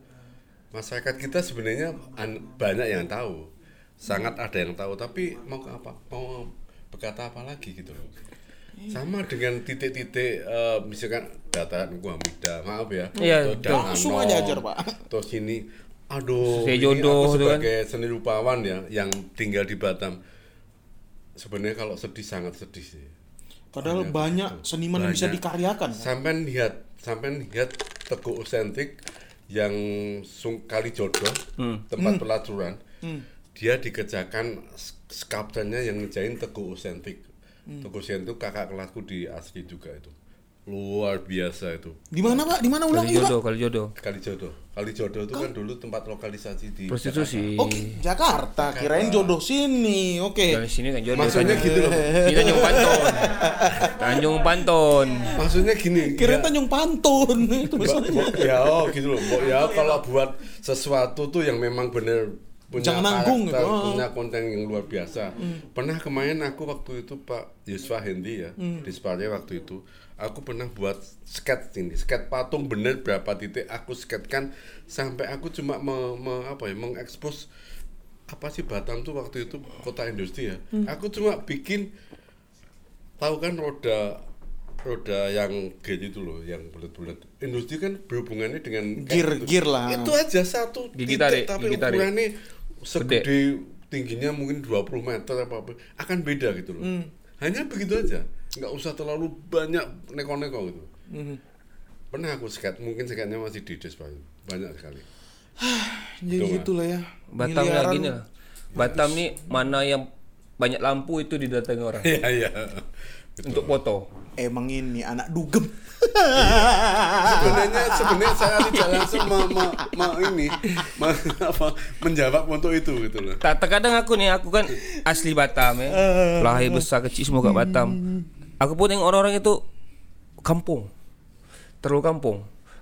[SPEAKER 4] Masyarakat kita sebenarnya an- banyak yang tahu, sangat ada yang tahu, tapi mau ke apa? Mau berkata apa lagi gitu loh. Sama dengan titik-titik eh, misalkan dataran Guamida, maaf ya.
[SPEAKER 5] Iya,
[SPEAKER 3] Langsung aja ajar, Pak.
[SPEAKER 4] Terus ini aduh,
[SPEAKER 5] Saya
[SPEAKER 4] ini
[SPEAKER 5] jodoh
[SPEAKER 4] aku
[SPEAKER 5] tuh kan.
[SPEAKER 4] sebagai seni rupawan ya yang tinggal di Batam. Sebenarnya kalau sedih sangat sedih sih.
[SPEAKER 3] Padahal
[SPEAKER 4] Banyak,
[SPEAKER 3] banyak seniman yang bisa
[SPEAKER 4] Banyak.
[SPEAKER 3] dikaryakan. kan?
[SPEAKER 4] Sampai lihat, sampai lihat Teguh Osentik yang sung kali jodoh tempat pelacuran, dia dikerjakan sk- sculpturnya yang ngejain Teguh Osentik. Teguh Osentik itu kakak kelasku di asli juga itu, luar biasa itu.
[SPEAKER 3] Di mana, Pak? Di mana
[SPEAKER 5] Kali
[SPEAKER 3] ulangi, Pak?
[SPEAKER 5] jodoh, kali jodoh.
[SPEAKER 4] Kali jodoh, kali jodoh itu kan dulu tempat lokalisasi di
[SPEAKER 5] Prostitusi.
[SPEAKER 3] Oke, Jakarta. Kirain jodoh sini. Oke.
[SPEAKER 5] Dari sini kan jodoh.
[SPEAKER 4] Maksudnya gitu loh.
[SPEAKER 5] Ini Tanjung Panton. Tanjung Panton.
[SPEAKER 4] Maksudnya gini.
[SPEAKER 3] Kirain
[SPEAKER 4] ya,
[SPEAKER 3] Tanjung Pantun. Itu maksudnya.
[SPEAKER 4] ya oh gitu loh. Mbok ya kalau buat sesuatu tuh yang memang bener punya
[SPEAKER 3] Jangan nanggung gitu, oh.
[SPEAKER 4] punya konten yang luar biasa. Pernah kemarin aku waktu itu Pak Yusfa Hendi ya di Spare waktu itu aku pernah buat sketch ini, sketch patung bener berapa titik aku sketchkan sampai aku cuma me- me- apa ya mengekspos apa sih Batam tuh waktu itu kota industri ya. Aku cuma bikin tahu kan roda roda yang G itu loh yang bulat-bulat industri kan berhubungannya dengan
[SPEAKER 3] Gear-
[SPEAKER 4] gitu.
[SPEAKER 3] gear lah.
[SPEAKER 4] itu aja satu
[SPEAKER 5] Gigi
[SPEAKER 4] titik
[SPEAKER 5] tarik,
[SPEAKER 4] tapi
[SPEAKER 5] gigi tarik.
[SPEAKER 4] ukurannya segede tingginya mungkin 20 meter apa apa akan beda gitu loh
[SPEAKER 3] Hmm.
[SPEAKER 4] hanya begitu aja nggak usah terlalu banyak neko-neko gitu
[SPEAKER 3] Hmm.
[SPEAKER 4] pernah aku sket mungkin sketnya masih di des Pak. banyak sekali
[SPEAKER 3] Jadi
[SPEAKER 4] Betul,
[SPEAKER 3] gitulah ya.
[SPEAKER 5] Batam
[SPEAKER 3] Miliaran.
[SPEAKER 5] gini lah. Batam nih mana yang banyak lampu itu didatangi orang
[SPEAKER 4] iya iya
[SPEAKER 5] untuk foto.
[SPEAKER 3] Emang ini anak dugem.
[SPEAKER 4] sebenarnya sebenarnya saya tidak langsung me, me- me- ini me- apa, menjawab untuk itu gitu loh
[SPEAKER 5] Tak terkadang aku nih aku kan asli Batam ya. Lahir besar kecil semua kat Batam. Aku pun tengok orang-orang itu kampung. Terlalu kampung.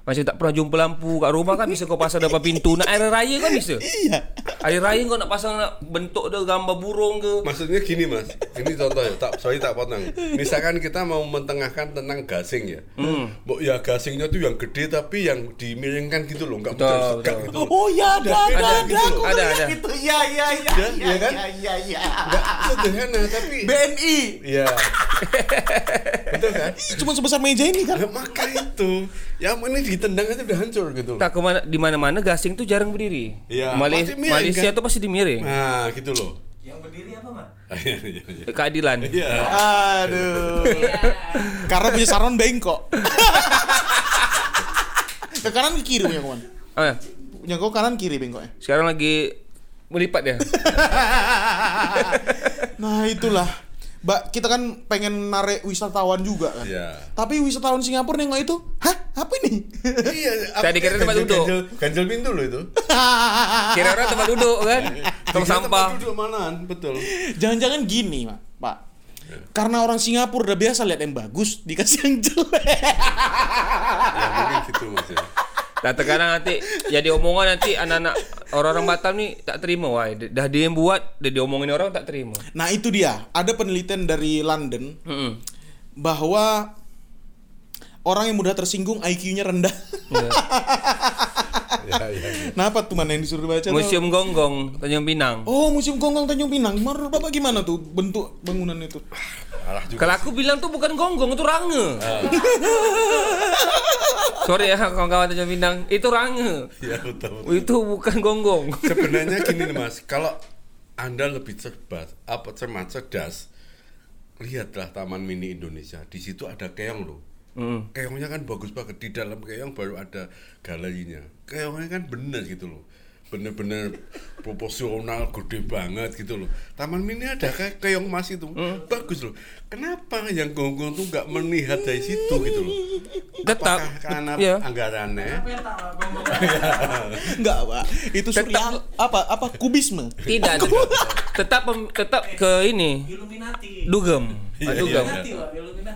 [SPEAKER 5] Macam tak pernah jumpa lampu kat rumah kan bisa kau pasang depan pintu. Nak air raya kan bisa.
[SPEAKER 3] Iya.
[SPEAKER 5] Air raya kau nak pasang nak bentuk dia gambar burung ke.
[SPEAKER 4] Maksudnya gini mas, ini contoh ya, tak, sorry tak potong. Misalkan kita mau mentengahkan tentang gasing ya,
[SPEAKER 5] Hmm.
[SPEAKER 4] Ya gasingnya tuh yang gede tapi yang dimiringkan gitu loh, nggak
[SPEAKER 5] Betul, betul.
[SPEAKER 4] gitu.
[SPEAKER 3] Oh ya ada ada
[SPEAKER 4] Ada,
[SPEAKER 3] ada.
[SPEAKER 4] gitu.
[SPEAKER 5] Ada, ada.
[SPEAKER 3] Itu ya ya ya.
[SPEAKER 4] Ya,
[SPEAKER 3] ya,
[SPEAKER 4] kan?
[SPEAKER 3] ya, ya, ya.
[SPEAKER 4] Nggak sederhana tapi,
[SPEAKER 3] BNI.
[SPEAKER 4] ya, betul kan?
[SPEAKER 3] Ih, Cuma sebesar meja ini kan.
[SPEAKER 4] Nah, maka itu, ya ini ditendang aja udah hancur gitu. loh.
[SPEAKER 5] Tak ke mana di mana-mana gasing tuh jarang berdiri.
[SPEAKER 4] Iya, pasti miring,
[SPEAKER 5] Malaysia
[SPEAKER 4] kan?
[SPEAKER 5] tuh pasti dimiring.
[SPEAKER 4] Nah, gitu loh.
[SPEAKER 2] Yang berdiri apa, Mak? (laughs)
[SPEAKER 4] Iya, iya, iya.
[SPEAKER 5] Keadilan.
[SPEAKER 4] Iya.
[SPEAKER 3] Aduh. Karena punya saron bengkok. ke kanan ke kiri punya kawan.
[SPEAKER 5] Ah,
[SPEAKER 3] Punya kau kanan kiri bengkoknya.
[SPEAKER 5] sekarang lagi melipat dia. (laughs)
[SPEAKER 3] Nah itulah. Mbak, kita kan pengen narik wisatawan juga kan.
[SPEAKER 4] Iya.
[SPEAKER 3] Tapi wisatawan Singapura nengok itu, hah? Apa ini?
[SPEAKER 4] Iya, (laughs)
[SPEAKER 5] Tadi kira tempat duduk.
[SPEAKER 4] ganjel- Ganjel pintu loh itu. (laughs)
[SPEAKER 5] Kira orang tempat (laughs) duduk kan? Tong
[SPEAKER 4] Dikira
[SPEAKER 5] sampah.
[SPEAKER 4] Tempat duduk manaan, betul.
[SPEAKER 3] Jangan-jangan gini, Pak. Pak. Karena orang Singapura udah biasa lihat yang bagus, dikasih yang jelek.
[SPEAKER 4] ya mungkin gitu mas
[SPEAKER 5] Nah, terkadang nanti jadi omongan nanti anak-anak orang-orang Batam nih tak terima wah. Dah dia yang buat, dia diomongin orang tak terima.
[SPEAKER 3] Nah itu dia, ada penelitian dari London
[SPEAKER 5] Mm-mm.
[SPEAKER 3] bahwa orang yang mudah tersinggung IQ-nya rendah.
[SPEAKER 5] Ya. (laughs)
[SPEAKER 4] ya ya, ya.
[SPEAKER 3] Kenapa tuh mana yang disuruh baca? tuh?
[SPEAKER 5] Museum Gonggong Tanjung Pinang.
[SPEAKER 3] Oh, Museum Gonggong Tanjung Pinang. Menurut Bapak gimana tuh bentuk bangunan itu?
[SPEAKER 4] Salah juga
[SPEAKER 5] Kalau aku bilang tuh bukan gonggong, itu range. (laughs) Sorry ya kawan-kawan Tanjung Pinang, itu range.
[SPEAKER 4] ya betul, betul.
[SPEAKER 5] Itu bukan gonggong. (laughs)
[SPEAKER 4] sebenarnya gini nih mas kalau anda lebih cerdas apa cermat cerdas lihatlah Taman Mini Indonesia di situ ada keong loh
[SPEAKER 5] Mm.
[SPEAKER 4] keongnya kan bagus banget. Di dalam keong baru ada galerinya. Keongnya kan bener gitu loh bener-bener proporsional gede banget gitu loh taman mini ada kayak keong mas itu bagus loh kenapa yang gonggong tuh nggak melihat dari situ gitu loh
[SPEAKER 5] Tetap,
[SPEAKER 4] Apakah karena
[SPEAKER 5] iya.
[SPEAKER 4] anggarannya
[SPEAKER 2] gonggong. (laughs)
[SPEAKER 3] Enggak, Pak. Itu surya apa apa kubisme.
[SPEAKER 5] Tidak, tetap, tetap ke ini
[SPEAKER 2] Illuminati.
[SPEAKER 5] dugem.
[SPEAKER 4] Iya,
[SPEAKER 5] Ah,
[SPEAKER 2] Pak, Illuminati.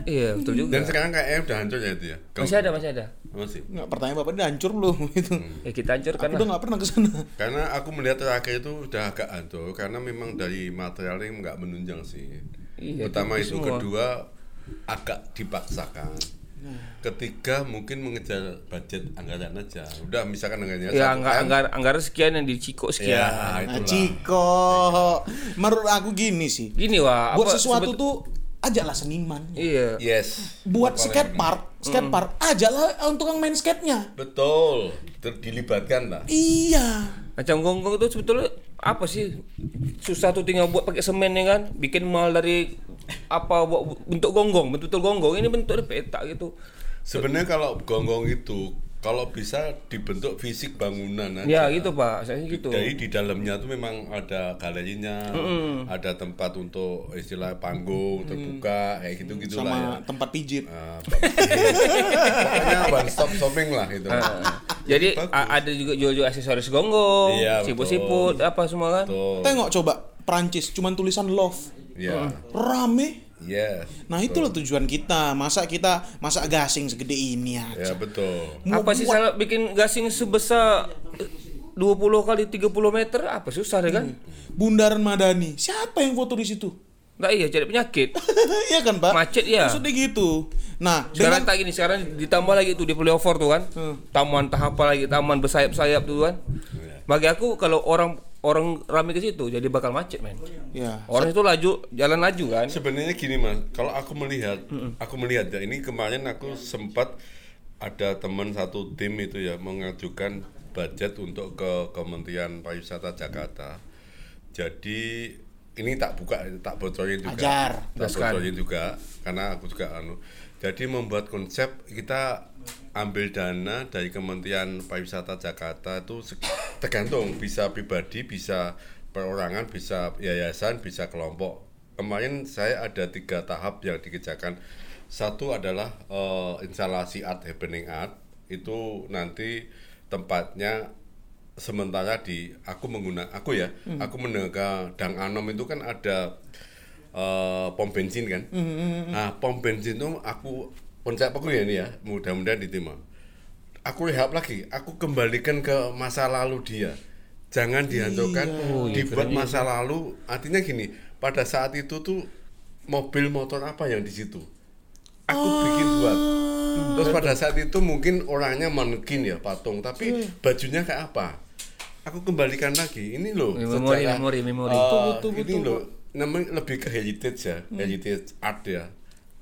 [SPEAKER 5] Iya, betul juga.
[SPEAKER 4] dan sekarang kayaknya udah hancur ya itu ya
[SPEAKER 5] Masih ada, masih ada.
[SPEAKER 4] masih
[SPEAKER 3] Enggak, pertanyaan Bapak udah hancur belum (laughs) itu.
[SPEAKER 5] Ya kita hancurkan
[SPEAKER 3] Aku
[SPEAKER 5] lah.
[SPEAKER 3] udah nggak pernah ke sana.
[SPEAKER 4] Karena aku melihat terakhir itu udah agak hancur karena memang dari materialnya nggak menunjang sih.
[SPEAKER 5] Iya,
[SPEAKER 4] Pertama
[SPEAKER 5] itu semua.
[SPEAKER 4] kedua agak dipaksakan. Ketiga mungkin mengejar budget anggaran aja. Udah misalkan anggarannya
[SPEAKER 5] Ya anggar,
[SPEAKER 4] M,
[SPEAKER 5] anggar, anggaran sekian yang di Ciko
[SPEAKER 4] ya
[SPEAKER 5] sekian.
[SPEAKER 3] Nah,
[SPEAKER 4] itulah.
[SPEAKER 3] Ciko. Menurut aku gini sih.
[SPEAKER 5] Gini wah,
[SPEAKER 3] Buat
[SPEAKER 5] apa
[SPEAKER 3] sesuatu
[SPEAKER 5] sebet-
[SPEAKER 3] tuh ajaklah seniman.
[SPEAKER 5] Iya.
[SPEAKER 4] Yes.
[SPEAKER 3] Buat
[SPEAKER 4] Paling
[SPEAKER 3] skate park, skate park, ajaklah untuk yang main skate-nya.
[SPEAKER 4] Betul. Ter- dilibatkan lah.
[SPEAKER 3] Iya.
[SPEAKER 5] Macam gonggong itu sebetulnya apa sih? Susah tuh tinggal buat pakai semen ya kan? Bikin mal dari apa buat bentuk gonggong, betul-betul gonggong. Ini bentuknya petak gitu.
[SPEAKER 4] Sebenarnya kalau gonggong itu kalau bisa dibentuk fisik bangunan aja.
[SPEAKER 5] Ya gitu Pak, saya gitu.
[SPEAKER 4] Jadi di dalamnya tuh memang ada galerinya, ada tempat untuk istilah panggung terbuka kayak gitu gitu lah ya.
[SPEAKER 3] Sama tempat pijit.
[SPEAKER 4] Pokoknya (laughs) one stop shopping lah itu.
[SPEAKER 5] Ah. Jadi ada juga jual-jual aksesoris gonggong,
[SPEAKER 4] Iya,
[SPEAKER 5] siput-siput, apa semua kan?
[SPEAKER 3] Tengok coba Prancis cuman tulisan love.
[SPEAKER 4] ya,
[SPEAKER 3] Rame.
[SPEAKER 4] Yes.
[SPEAKER 3] Nah, itulah tujuan kita. Masa kita masak gasing segede ini
[SPEAKER 4] Ya
[SPEAKER 3] aja.
[SPEAKER 4] betul.
[SPEAKER 3] Mau
[SPEAKER 5] Apa sih salah bikin gasing sebesar eh, 20 kali 30 meter? Apa susah deh kan?
[SPEAKER 3] Bundaran Madani. Siapa yang foto di situ?
[SPEAKER 5] Enggak iya, cari penyakit. (laughs)
[SPEAKER 3] Iya kan, Pak?
[SPEAKER 5] Macet, ya.
[SPEAKER 3] Maksudnya gitu. Nah,
[SPEAKER 5] Sekarang
[SPEAKER 3] dengan
[SPEAKER 5] tak gini, sekarang ditambah lagi tuh di flyover tuh kan.
[SPEAKER 3] Hmm.
[SPEAKER 5] Taman tahap apa lagi, taman bersayap-sayap tuh kan. Bagi aku kalau orang orang rame ke situ jadi bakal macet, men.
[SPEAKER 3] ya.
[SPEAKER 5] Orang itu laju, jalan laju kan.
[SPEAKER 4] Sebenarnya gini mas, kalau aku melihat, aku melihat ya ini kemarin aku sempat ada teman satu tim itu ya mengajukan budget untuk ke Kementerian Pariwisata Jakarta. Jadi ini tak buka, tak bocorin juga.
[SPEAKER 3] Ajar.
[SPEAKER 4] Tak bocorin juga, karena aku juga anu. Jadi membuat konsep kita ambil dana dari Kementerian Pariwisata Jakarta itu tergantung bisa pribadi, bisa perorangan, bisa yayasan, bisa kelompok. Kemarin saya ada tiga tahap yang dikerjakan. Satu adalah eh, instalasi art happening art. Itu nanti tempatnya sementara di aku menggunakan aku ya aku mendengar Dang Anom itu kan ada eh, pom bensin kan? Nah pom bensin itu aku konsep aku ya ini ya mudah-mudahan diterima aku rehab lagi? Aku kembalikan ke masa lalu dia. Jangan dihancurkan dibuat masa lalu. Artinya gini pada saat itu tuh mobil motor apa yang di situ? Aku bikin buat. Terus pada saat itu mungkin orangnya manekin ya patung. Tapi bajunya kayak apa? Aku kembalikan lagi. Ini loh
[SPEAKER 5] Memori,
[SPEAKER 4] sejarah,
[SPEAKER 5] memori, memori.
[SPEAKER 4] eh,
[SPEAKER 3] Betul, betul,
[SPEAKER 4] ini
[SPEAKER 3] betul,
[SPEAKER 4] loh namanya lebih ke heritage ya heritage art ya.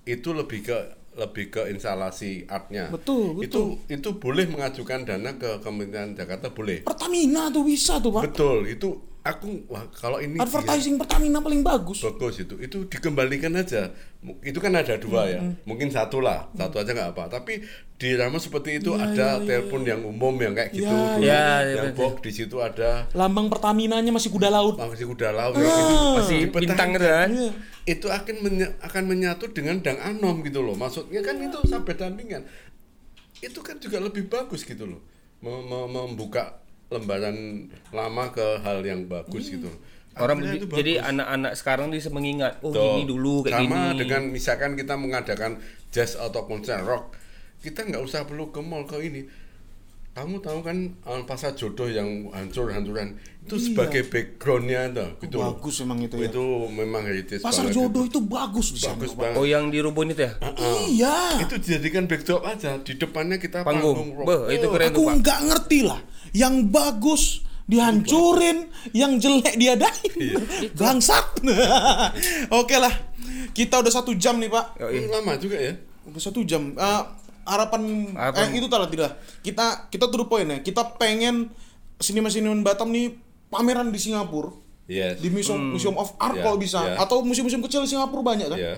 [SPEAKER 4] Itu lebih ke lebih ke instalasi artnya
[SPEAKER 3] Betul, betul.
[SPEAKER 4] itu itu boleh mengajukan dana ke Kementerian Jakarta boleh
[SPEAKER 3] Pertamina tuh bisa tuh, Pak.
[SPEAKER 4] betul itu aku wah kalau ini dia-
[SPEAKER 3] Advertising Pertamina paling bagus.
[SPEAKER 4] bagus itu itu dikembalikan aja itu kan ada dua ya mungkin satu lah satu aja nggak apa tapi di Ramos seperti itu ada telepon yang umum yang kayak gitu
[SPEAKER 3] Ya,
[SPEAKER 4] dulu.
[SPEAKER 5] ya, ya,
[SPEAKER 4] yang
[SPEAKER 5] betul.
[SPEAKER 4] box di situ ada
[SPEAKER 3] Lambang Pertaminanya masih kuda laut.
[SPEAKER 4] masih kuda laut kayak gitu.
[SPEAKER 5] Masih
[SPEAKER 4] Dipertahankan.
[SPEAKER 5] bintang gitu kan.
[SPEAKER 3] Iya.
[SPEAKER 4] itu akan menya- akan menyatu dengan Dang Anom gitu loh maksudnya kan itu sampai dampingan itu kan juga lebih bagus gitu loh Mem- mem- membuka lembaran lama ke hal yang bagus gitu loh
[SPEAKER 5] Orang
[SPEAKER 4] Akhirnya
[SPEAKER 5] jadi-
[SPEAKER 4] itu
[SPEAKER 5] jadi
[SPEAKER 4] bagus.
[SPEAKER 5] anak-anak sekarang bisa mengingat oh
[SPEAKER 4] Tuh.
[SPEAKER 5] gini dulu kayak
[SPEAKER 4] sama
[SPEAKER 5] gini.
[SPEAKER 4] dengan misalkan kita mengadakan jazz atau konser rock kita nggak usah perlu ke mall ke ini kamu tahu kan eh, pasar jodoh yang hancur-hancuran itu sebagai backgroundnya tuh gitu loh.
[SPEAKER 3] Bagus emang itu ya.
[SPEAKER 4] itu memang heritage
[SPEAKER 3] Pasar
[SPEAKER 4] banget
[SPEAKER 3] jodoh
[SPEAKER 4] gitu.
[SPEAKER 3] itu bagus di sana,
[SPEAKER 4] bagus
[SPEAKER 3] Pak.
[SPEAKER 4] banget
[SPEAKER 5] Oh yang di rumpun itu ya?
[SPEAKER 3] Iya.
[SPEAKER 4] itu dijadikan backdrop aja di depannya kita
[SPEAKER 5] Panggung.
[SPEAKER 4] panggung, rock
[SPEAKER 5] Beh, itu
[SPEAKER 4] Oh,
[SPEAKER 5] keren tuh
[SPEAKER 3] Aku nggak ngerti lah. Yang bagus dihancurin, yang jelek diadain.
[SPEAKER 4] Iya.
[SPEAKER 3] Bangsat. (laughs) Oke lah. Kita udah satu jam nih pak.
[SPEAKER 4] Hmm, lama juga ya
[SPEAKER 3] Udah satu jam. Eh, harapan,
[SPEAKER 5] Harapan-
[SPEAKER 3] eh, itu tak tidak. Kita kita tuh poin ya. Kita pengen seniman-seniman Batam nih pameran di Singapura.
[SPEAKER 4] yes
[SPEAKER 3] Di Museum, Museum of Art
[SPEAKER 4] Ya,
[SPEAKER 3] kalau bisa.
[SPEAKER 4] ya.
[SPEAKER 3] Atau museum-museum kecil di Singapura banyak kan?
[SPEAKER 4] ya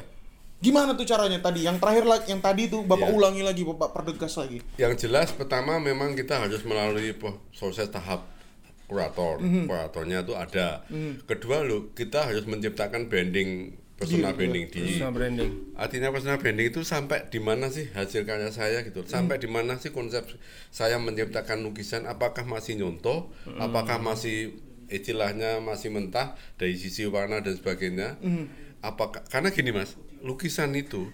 [SPEAKER 3] Gimana tuh caranya? Tadi? Yang terakhir lagi, yang tadi tuh Bapak
[SPEAKER 4] Ya.
[SPEAKER 3] ulangi lagi, Bapak perdegas lagi.
[SPEAKER 4] yang jelas pertama memang kita harus melalui proses tahap kurator.
[SPEAKER 3] Mhm.
[SPEAKER 4] kuratornya itu ada. Kedua lo kita harus menciptakan branding personal branding di
[SPEAKER 5] Personal branding.
[SPEAKER 4] artinya personal branding itu sampai di mana sih hasil karya saya gitu? Sampai di mana sih konsep saya menciptakan lukisan? Apakah masih nyontoh? Apakah masih istilahnya masih mentah dari sisi warna dan sebagainya? Apakah karena gini mas lukisan itu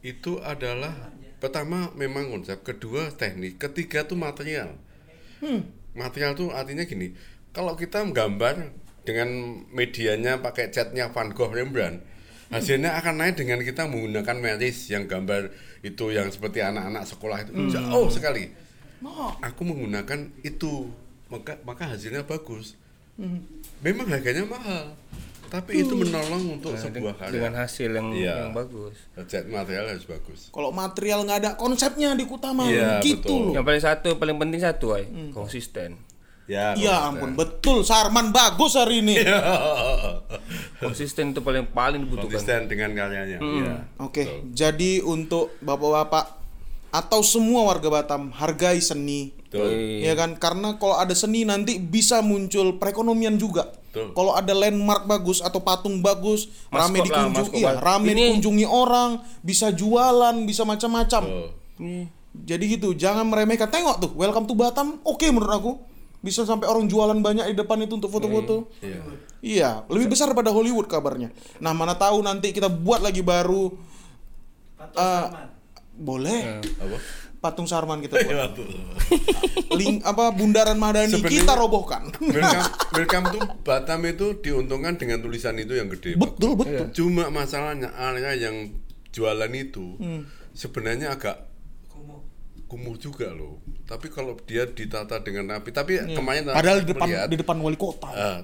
[SPEAKER 4] itu adalah pertama memang konsep kedua teknik ketiga tuh material. Material tuh artinya gini kalau kita menggambar dengan medianya pakai catnya Van Gogh Rembrandt hasilnya akan naik dengan kita menggunakan meris yang gambar itu yang seperti anak-anak sekolah itu. Jauh sekali. Aku menggunakan itu maka maka hasilnya bagus. Memang harganya mahal tapi itu menolong untuk sebuah karya
[SPEAKER 5] Dengan hasil yang
[SPEAKER 4] Iya.
[SPEAKER 5] yang bagus.
[SPEAKER 4] cat material harus bagus
[SPEAKER 3] Kalau material nggak ada konsepnya di Kutama
[SPEAKER 4] Iya,
[SPEAKER 3] gitu
[SPEAKER 4] betul.
[SPEAKER 3] loh.
[SPEAKER 5] Yang paling satu, paling penting satu, ay. konsisten.
[SPEAKER 4] ya
[SPEAKER 3] Ya
[SPEAKER 4] konsisten.
[SPEAKER 3] ampun, betul Sarman bagus hari ini.
[SPEAKER 4] Iya.
[SPEAKER 5] Konsisten itu paling paling dibutuhkan.
[SPEAKER 4] konsisten dengan karyanya ya.
[SPEAKER 3] Oke,
[SPEAKER 4] Betul.
[SPEAKER 3] jadi untuk bapak-bapak atau semua warga Batam hargai seni.
[SPEAKER 4] Betul.
[SPEAKER 3] Ya kan? Karena kalau ada seni nanti bisa muncul perekonomian juga.
[SPEAKER 4] Betul.
[SPEAKER 3] Kalau ada landmark bagus atau patung bagus, rame
[SPEAKER 5] Maskot lah,
[SPEAKER 3] dikunjungi, iya, rame
[SPEAKER 5] Ini-
[SPEAKER 3] dikunjungi orang, bisa jualan, bisa macam-macam.
[SPEAKER 5] Nih,
[SPEAKER 3] Jadi gitu, jangan meremehkan. Tengok tuh, welcome to Batam. Oke menurut aku. Bisa sampai orang jualan banyak di depan itu untuk foto-foto.
[SPEAKER 4] Iya.
[SPEAKER 3] Iya, lebih besar pada Hollywood kabarnya. Nah, mana tahu nanti kita buat lagi baru
[SPEAKER 1] Patung. Sarman.
[SPEAKER 3] boleh
[SPEAKER 4] Apa?
[SPEAKER 3] Patung Sarman kita buat. (laughs)
[SPEAKER 4] Iya.
[SPEAKER 3] Link apa Bundaran Madani
[SPEAKER 4] Sebenarnya-
[SPEAKER 3] kita robohkan.
[SPEAKER 4] Welcome, (laughs) welcome to Batam itu diuntungkan dengan tulisan itu yang gede. Pak.
[SPEAKER 3] betul, betul.
[SPEAKER 4] Cuma masalahnya area yang jualan itu
[SPEAKER 3] Hmm.
[SPEAKER 4] sebenarnya agak
[SPEAKER 1] Kumuh.
[SPEAKER 4] juga loh. Tapi kalau dia ditata dengan rapi, tapi kemarin
[SPEAKER 3] Iya. Padahal di depan
[SPEAKER 4] lihat,
[SPEAKER 3] di depan wali kota.
[SPEAKER 4] ah,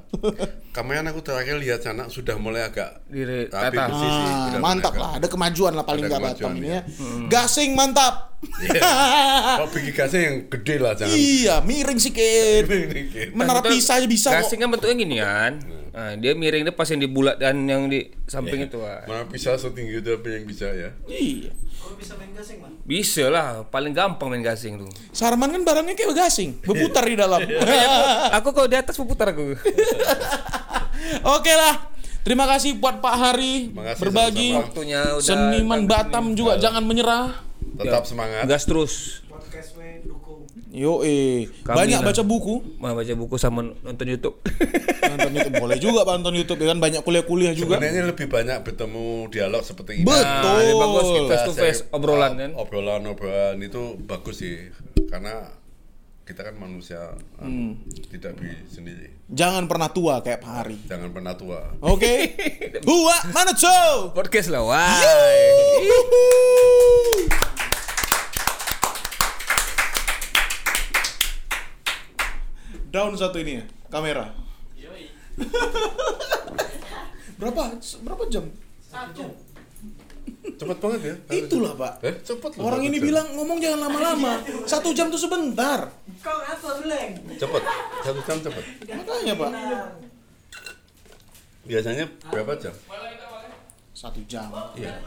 [SPEAKER 4] kemarin aku terakhir lihat sana sudah mulai agak
[SPEAKER 5] Dire-
[SPEAKER 4] rapi
[SPEAKER 5] tata.
[SPEAKER 4] bersih sih.
[SPEAKER 3] Ah,
[SPEAKER 4] Sudah
[SPEAKER 3] mantap
[SPEAKER 4] mulai
[SPEAKER 3] lah,
[SPEAKER 4] agak-
[SPEAKER 3] ada kemajuan lah paling nggak Batam ini
[SPEAKER 4] iya.
[SPEAKER 3] ya. Gasing mantap.
[SPEAKER 4] Kalau pergi gasnya yang gede lah jangan.
[SPEAKER 3] iya, miring sikit. Menara pisah aja bisa kok.
[SPEAKER 5] Gasing kan bentuknya gini kan. Nah, dia miring dia pas yang di bulat dan yang di samping itu. ah.
[SPEAKER 4] Mana bisa setinggi itu apa yang bisa ya?
[SPEAKER 3] Iya.
[SPEAKER 1] Bisa main gasing, Man.
[SPEAKER 5] Bisa lah, paling gampang main gasing tuh.
[SPEAKER 3] Sarman kan barangnya kayak gasing, berputar di dalam. (laughs) (laughs)
[SPEAKER 5] aku kalau di atas berputar aku. (laughs)
[SPEAKER 3] Oke lah. Terima kasih buat Pak Hari
[SPEAKER 4] kasih,
[SPEAKER 3] berbagi.
[SPEAKER 4] sama-sama.
[SPEAKER 5] Waktunya udah
[SPEAKER 3] Seniman Batam juga jangan menyerah.
[SPEAKER 4] Tetap semangat.
[SPEAKER 5] Gas terus.
[SPEAKER 3] Yo eh
[SPEAKER 5] Kami
[SPEAKER 3] banyak
[SPEAKER 5] lah.
[SPEAKER 3] baca buku.
[SPEAKER 5] Mau baca buku sama nonton YouTube. (laughs)
[SPEAKER 3] Nonton YouTube boleh juga Pak nonton YouTube ya kan banyak kuliah-kuliah juga.
[SPEAKER 4] Sebenarnya lebih banyak bertemu dialog seperti ini.
[SPEAKER 3] Betul.
[SPEAKER 5] Nah, ini bagus kita face to
[SPEAKER 4] Saya-
[SPEAKER 5] face obrolan kan.
[SPEAKER 4] Obrolan-obrolan itu bagus sih. Karena kita kan manusia anu,
[SPEAKER 3] Hmm.
[SPEAKER 4] tidak bisa sendiri.
[SPEAKER 3] Jangan pernah tua kayak Pak Hari.
[SPEAKER 4] Jangan pernah tua.
[SPEAKER 3] Oke. (laughs) Hua mana cow?
[SPEAKER 5] Podcast lah, wah.
[SPEAKER 3] Down satu ini ya, kamera. berapa? Berapa jam?
[SPEAKER 4] Cepet banget ya.
[SPEAKER 3] Itulah Pak.
[SPEAKER 4] Eh, cepet loh.
[SPEAKER 3] Orang
[SPEAKER 4] satu
[SPEAKER 3] ini
[SPEAKER 4] jam.
[SPEAKER 3] bilang ngomong jangan lama-lama. Satu jam tuh sebentar.
[SPEAKER 1] Kau apa, Beleng?
[SPEAKER 4] cepet. Satu jam cepet.
[SPEAKER 3] Makanya Pak.
[SPEAKER 4] Biasanya berapa jam?
[SPEAKER 3] Satu jam.
[SPEAKER 4] Iya.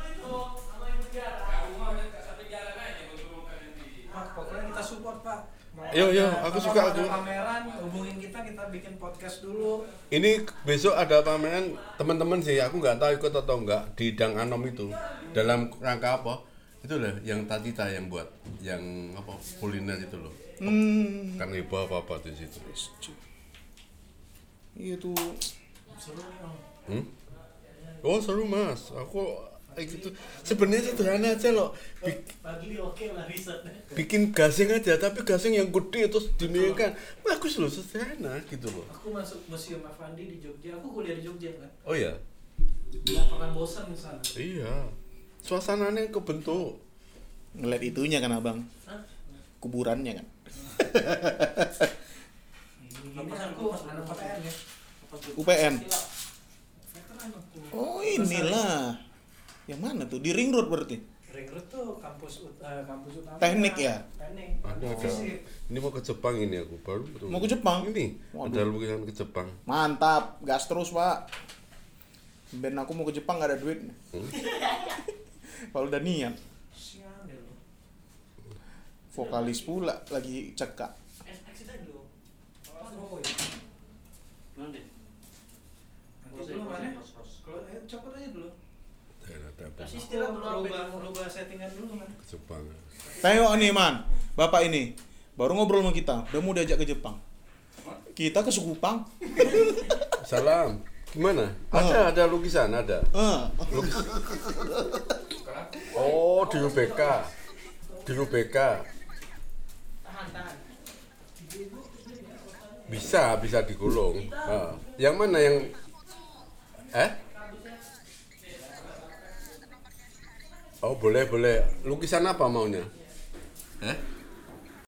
[SPEAKER 1] Pak, pokoknya kita support, Pak. Mau
[SPEAKER 4] Yo, yo, aku suka, aku.
[SPEAKER 1] pameran, hubungin kita, kita bikin podcast dulu.
[SPEAKER 4] Ini besok ada pameran teman-teman sih, aku nggak tahu ikut atau enggak di Dang Anom itu. Dalam rangka apa? Itu loh yang Tatita yang buat, yang apa kuliner itu loh.
[SPEAKER 3] Hmm.
[SPEAKER 4] Kan heboh apa apa di situ.
[SPEAKER 3] Iya tuh
[SPEAKER 1] Seru.
[SPEAKER 4] Hmm? Oh seru mas, aku eh, gitu. Sebenarnya sederhana aja loh. Bik- bikin gasing aja, tapi gasing yang gede terus dinaikkan. Bagus loh, sederhana gitu loh.
[SPEAKER 1] Aku masuk museum Avandi di Jogja. Aku kuliah di Jogja kan.
[SPEAKER 4] Oh ya,
[SPEAKER 1] Gak pernah bosan di sana.
[SPEAKER 4] iya. Suasananya kebentuk.
[SPEAKER 3] Ngeliat itunya kan abang,
[SPEAKER 1] Hah?
[SPEAKER 3] kuburannya kan.
[SPEAKER 1] Gini aku anak PTN ya.
[SPEAKER 3] UPN.
[SPEAKER 1] Aku.
[SPEAKER 3] Oh inilah. Yang mana tuh? Di ring road berarti.
[SPEAKER 1] Ring Road tuh kampus eh, kampus utama.
[SPEAKER 3] Teknik ya?
[SPEAKER 1] Teknik.
[SPEAKER 4] Ada.
[SPEAKER 1] Fisik.
[SPEAKER 4] Ini mau ke Jepang ini aku baru. tuh.
[SPEAKER 3] Mau ke Jepang?
[SPEAKER 4] Ini
[SPEAKER 3] Waduh.
[SPEAKER 4] ada lukisan ke Jepang.
[SPEAKER 3] Mantap, gas terus pak. Ben aku mau ke Jepang gak ada duit.
[SPEAKER 4] Hmm? (laughs)
[SPEAKER 3] Kalau udah niat,
[SPEAKER 1] lu.
[SPEAKER 3] vokalis pula lagi cekak.
[SPEAKER 1] Nanti dulu mana? Kalau eh, copot aja dulu.
[SPEAKER 4] Dan ada apa?
[SPEAKER 1] Kasih istirahat dulu, rubah, rubah settingan dulu kan.
[SPEAKER 4] Ke Jepang.
[SPEAKER 3] Tengok nih man, bapak ini baru ngobrol sama kita, udah mau diajak ke Jepang. Kita ke Sukupang. (laughs)
[SPEAKER 4] Salam. Gimana? Ada ada lukisan ada.
[SPEAKER 3] Eh, (laughs)
[SPEAKER 4] Oh di UBK. Di UBK.
[SPEAKER 1] Tahan, tahan.
[SPEAKER 4] Bisa, bisa digulung. Ah. Yang mana yang Eh? Oh, boleh, boleh. Lukisan apa maunya? Eh?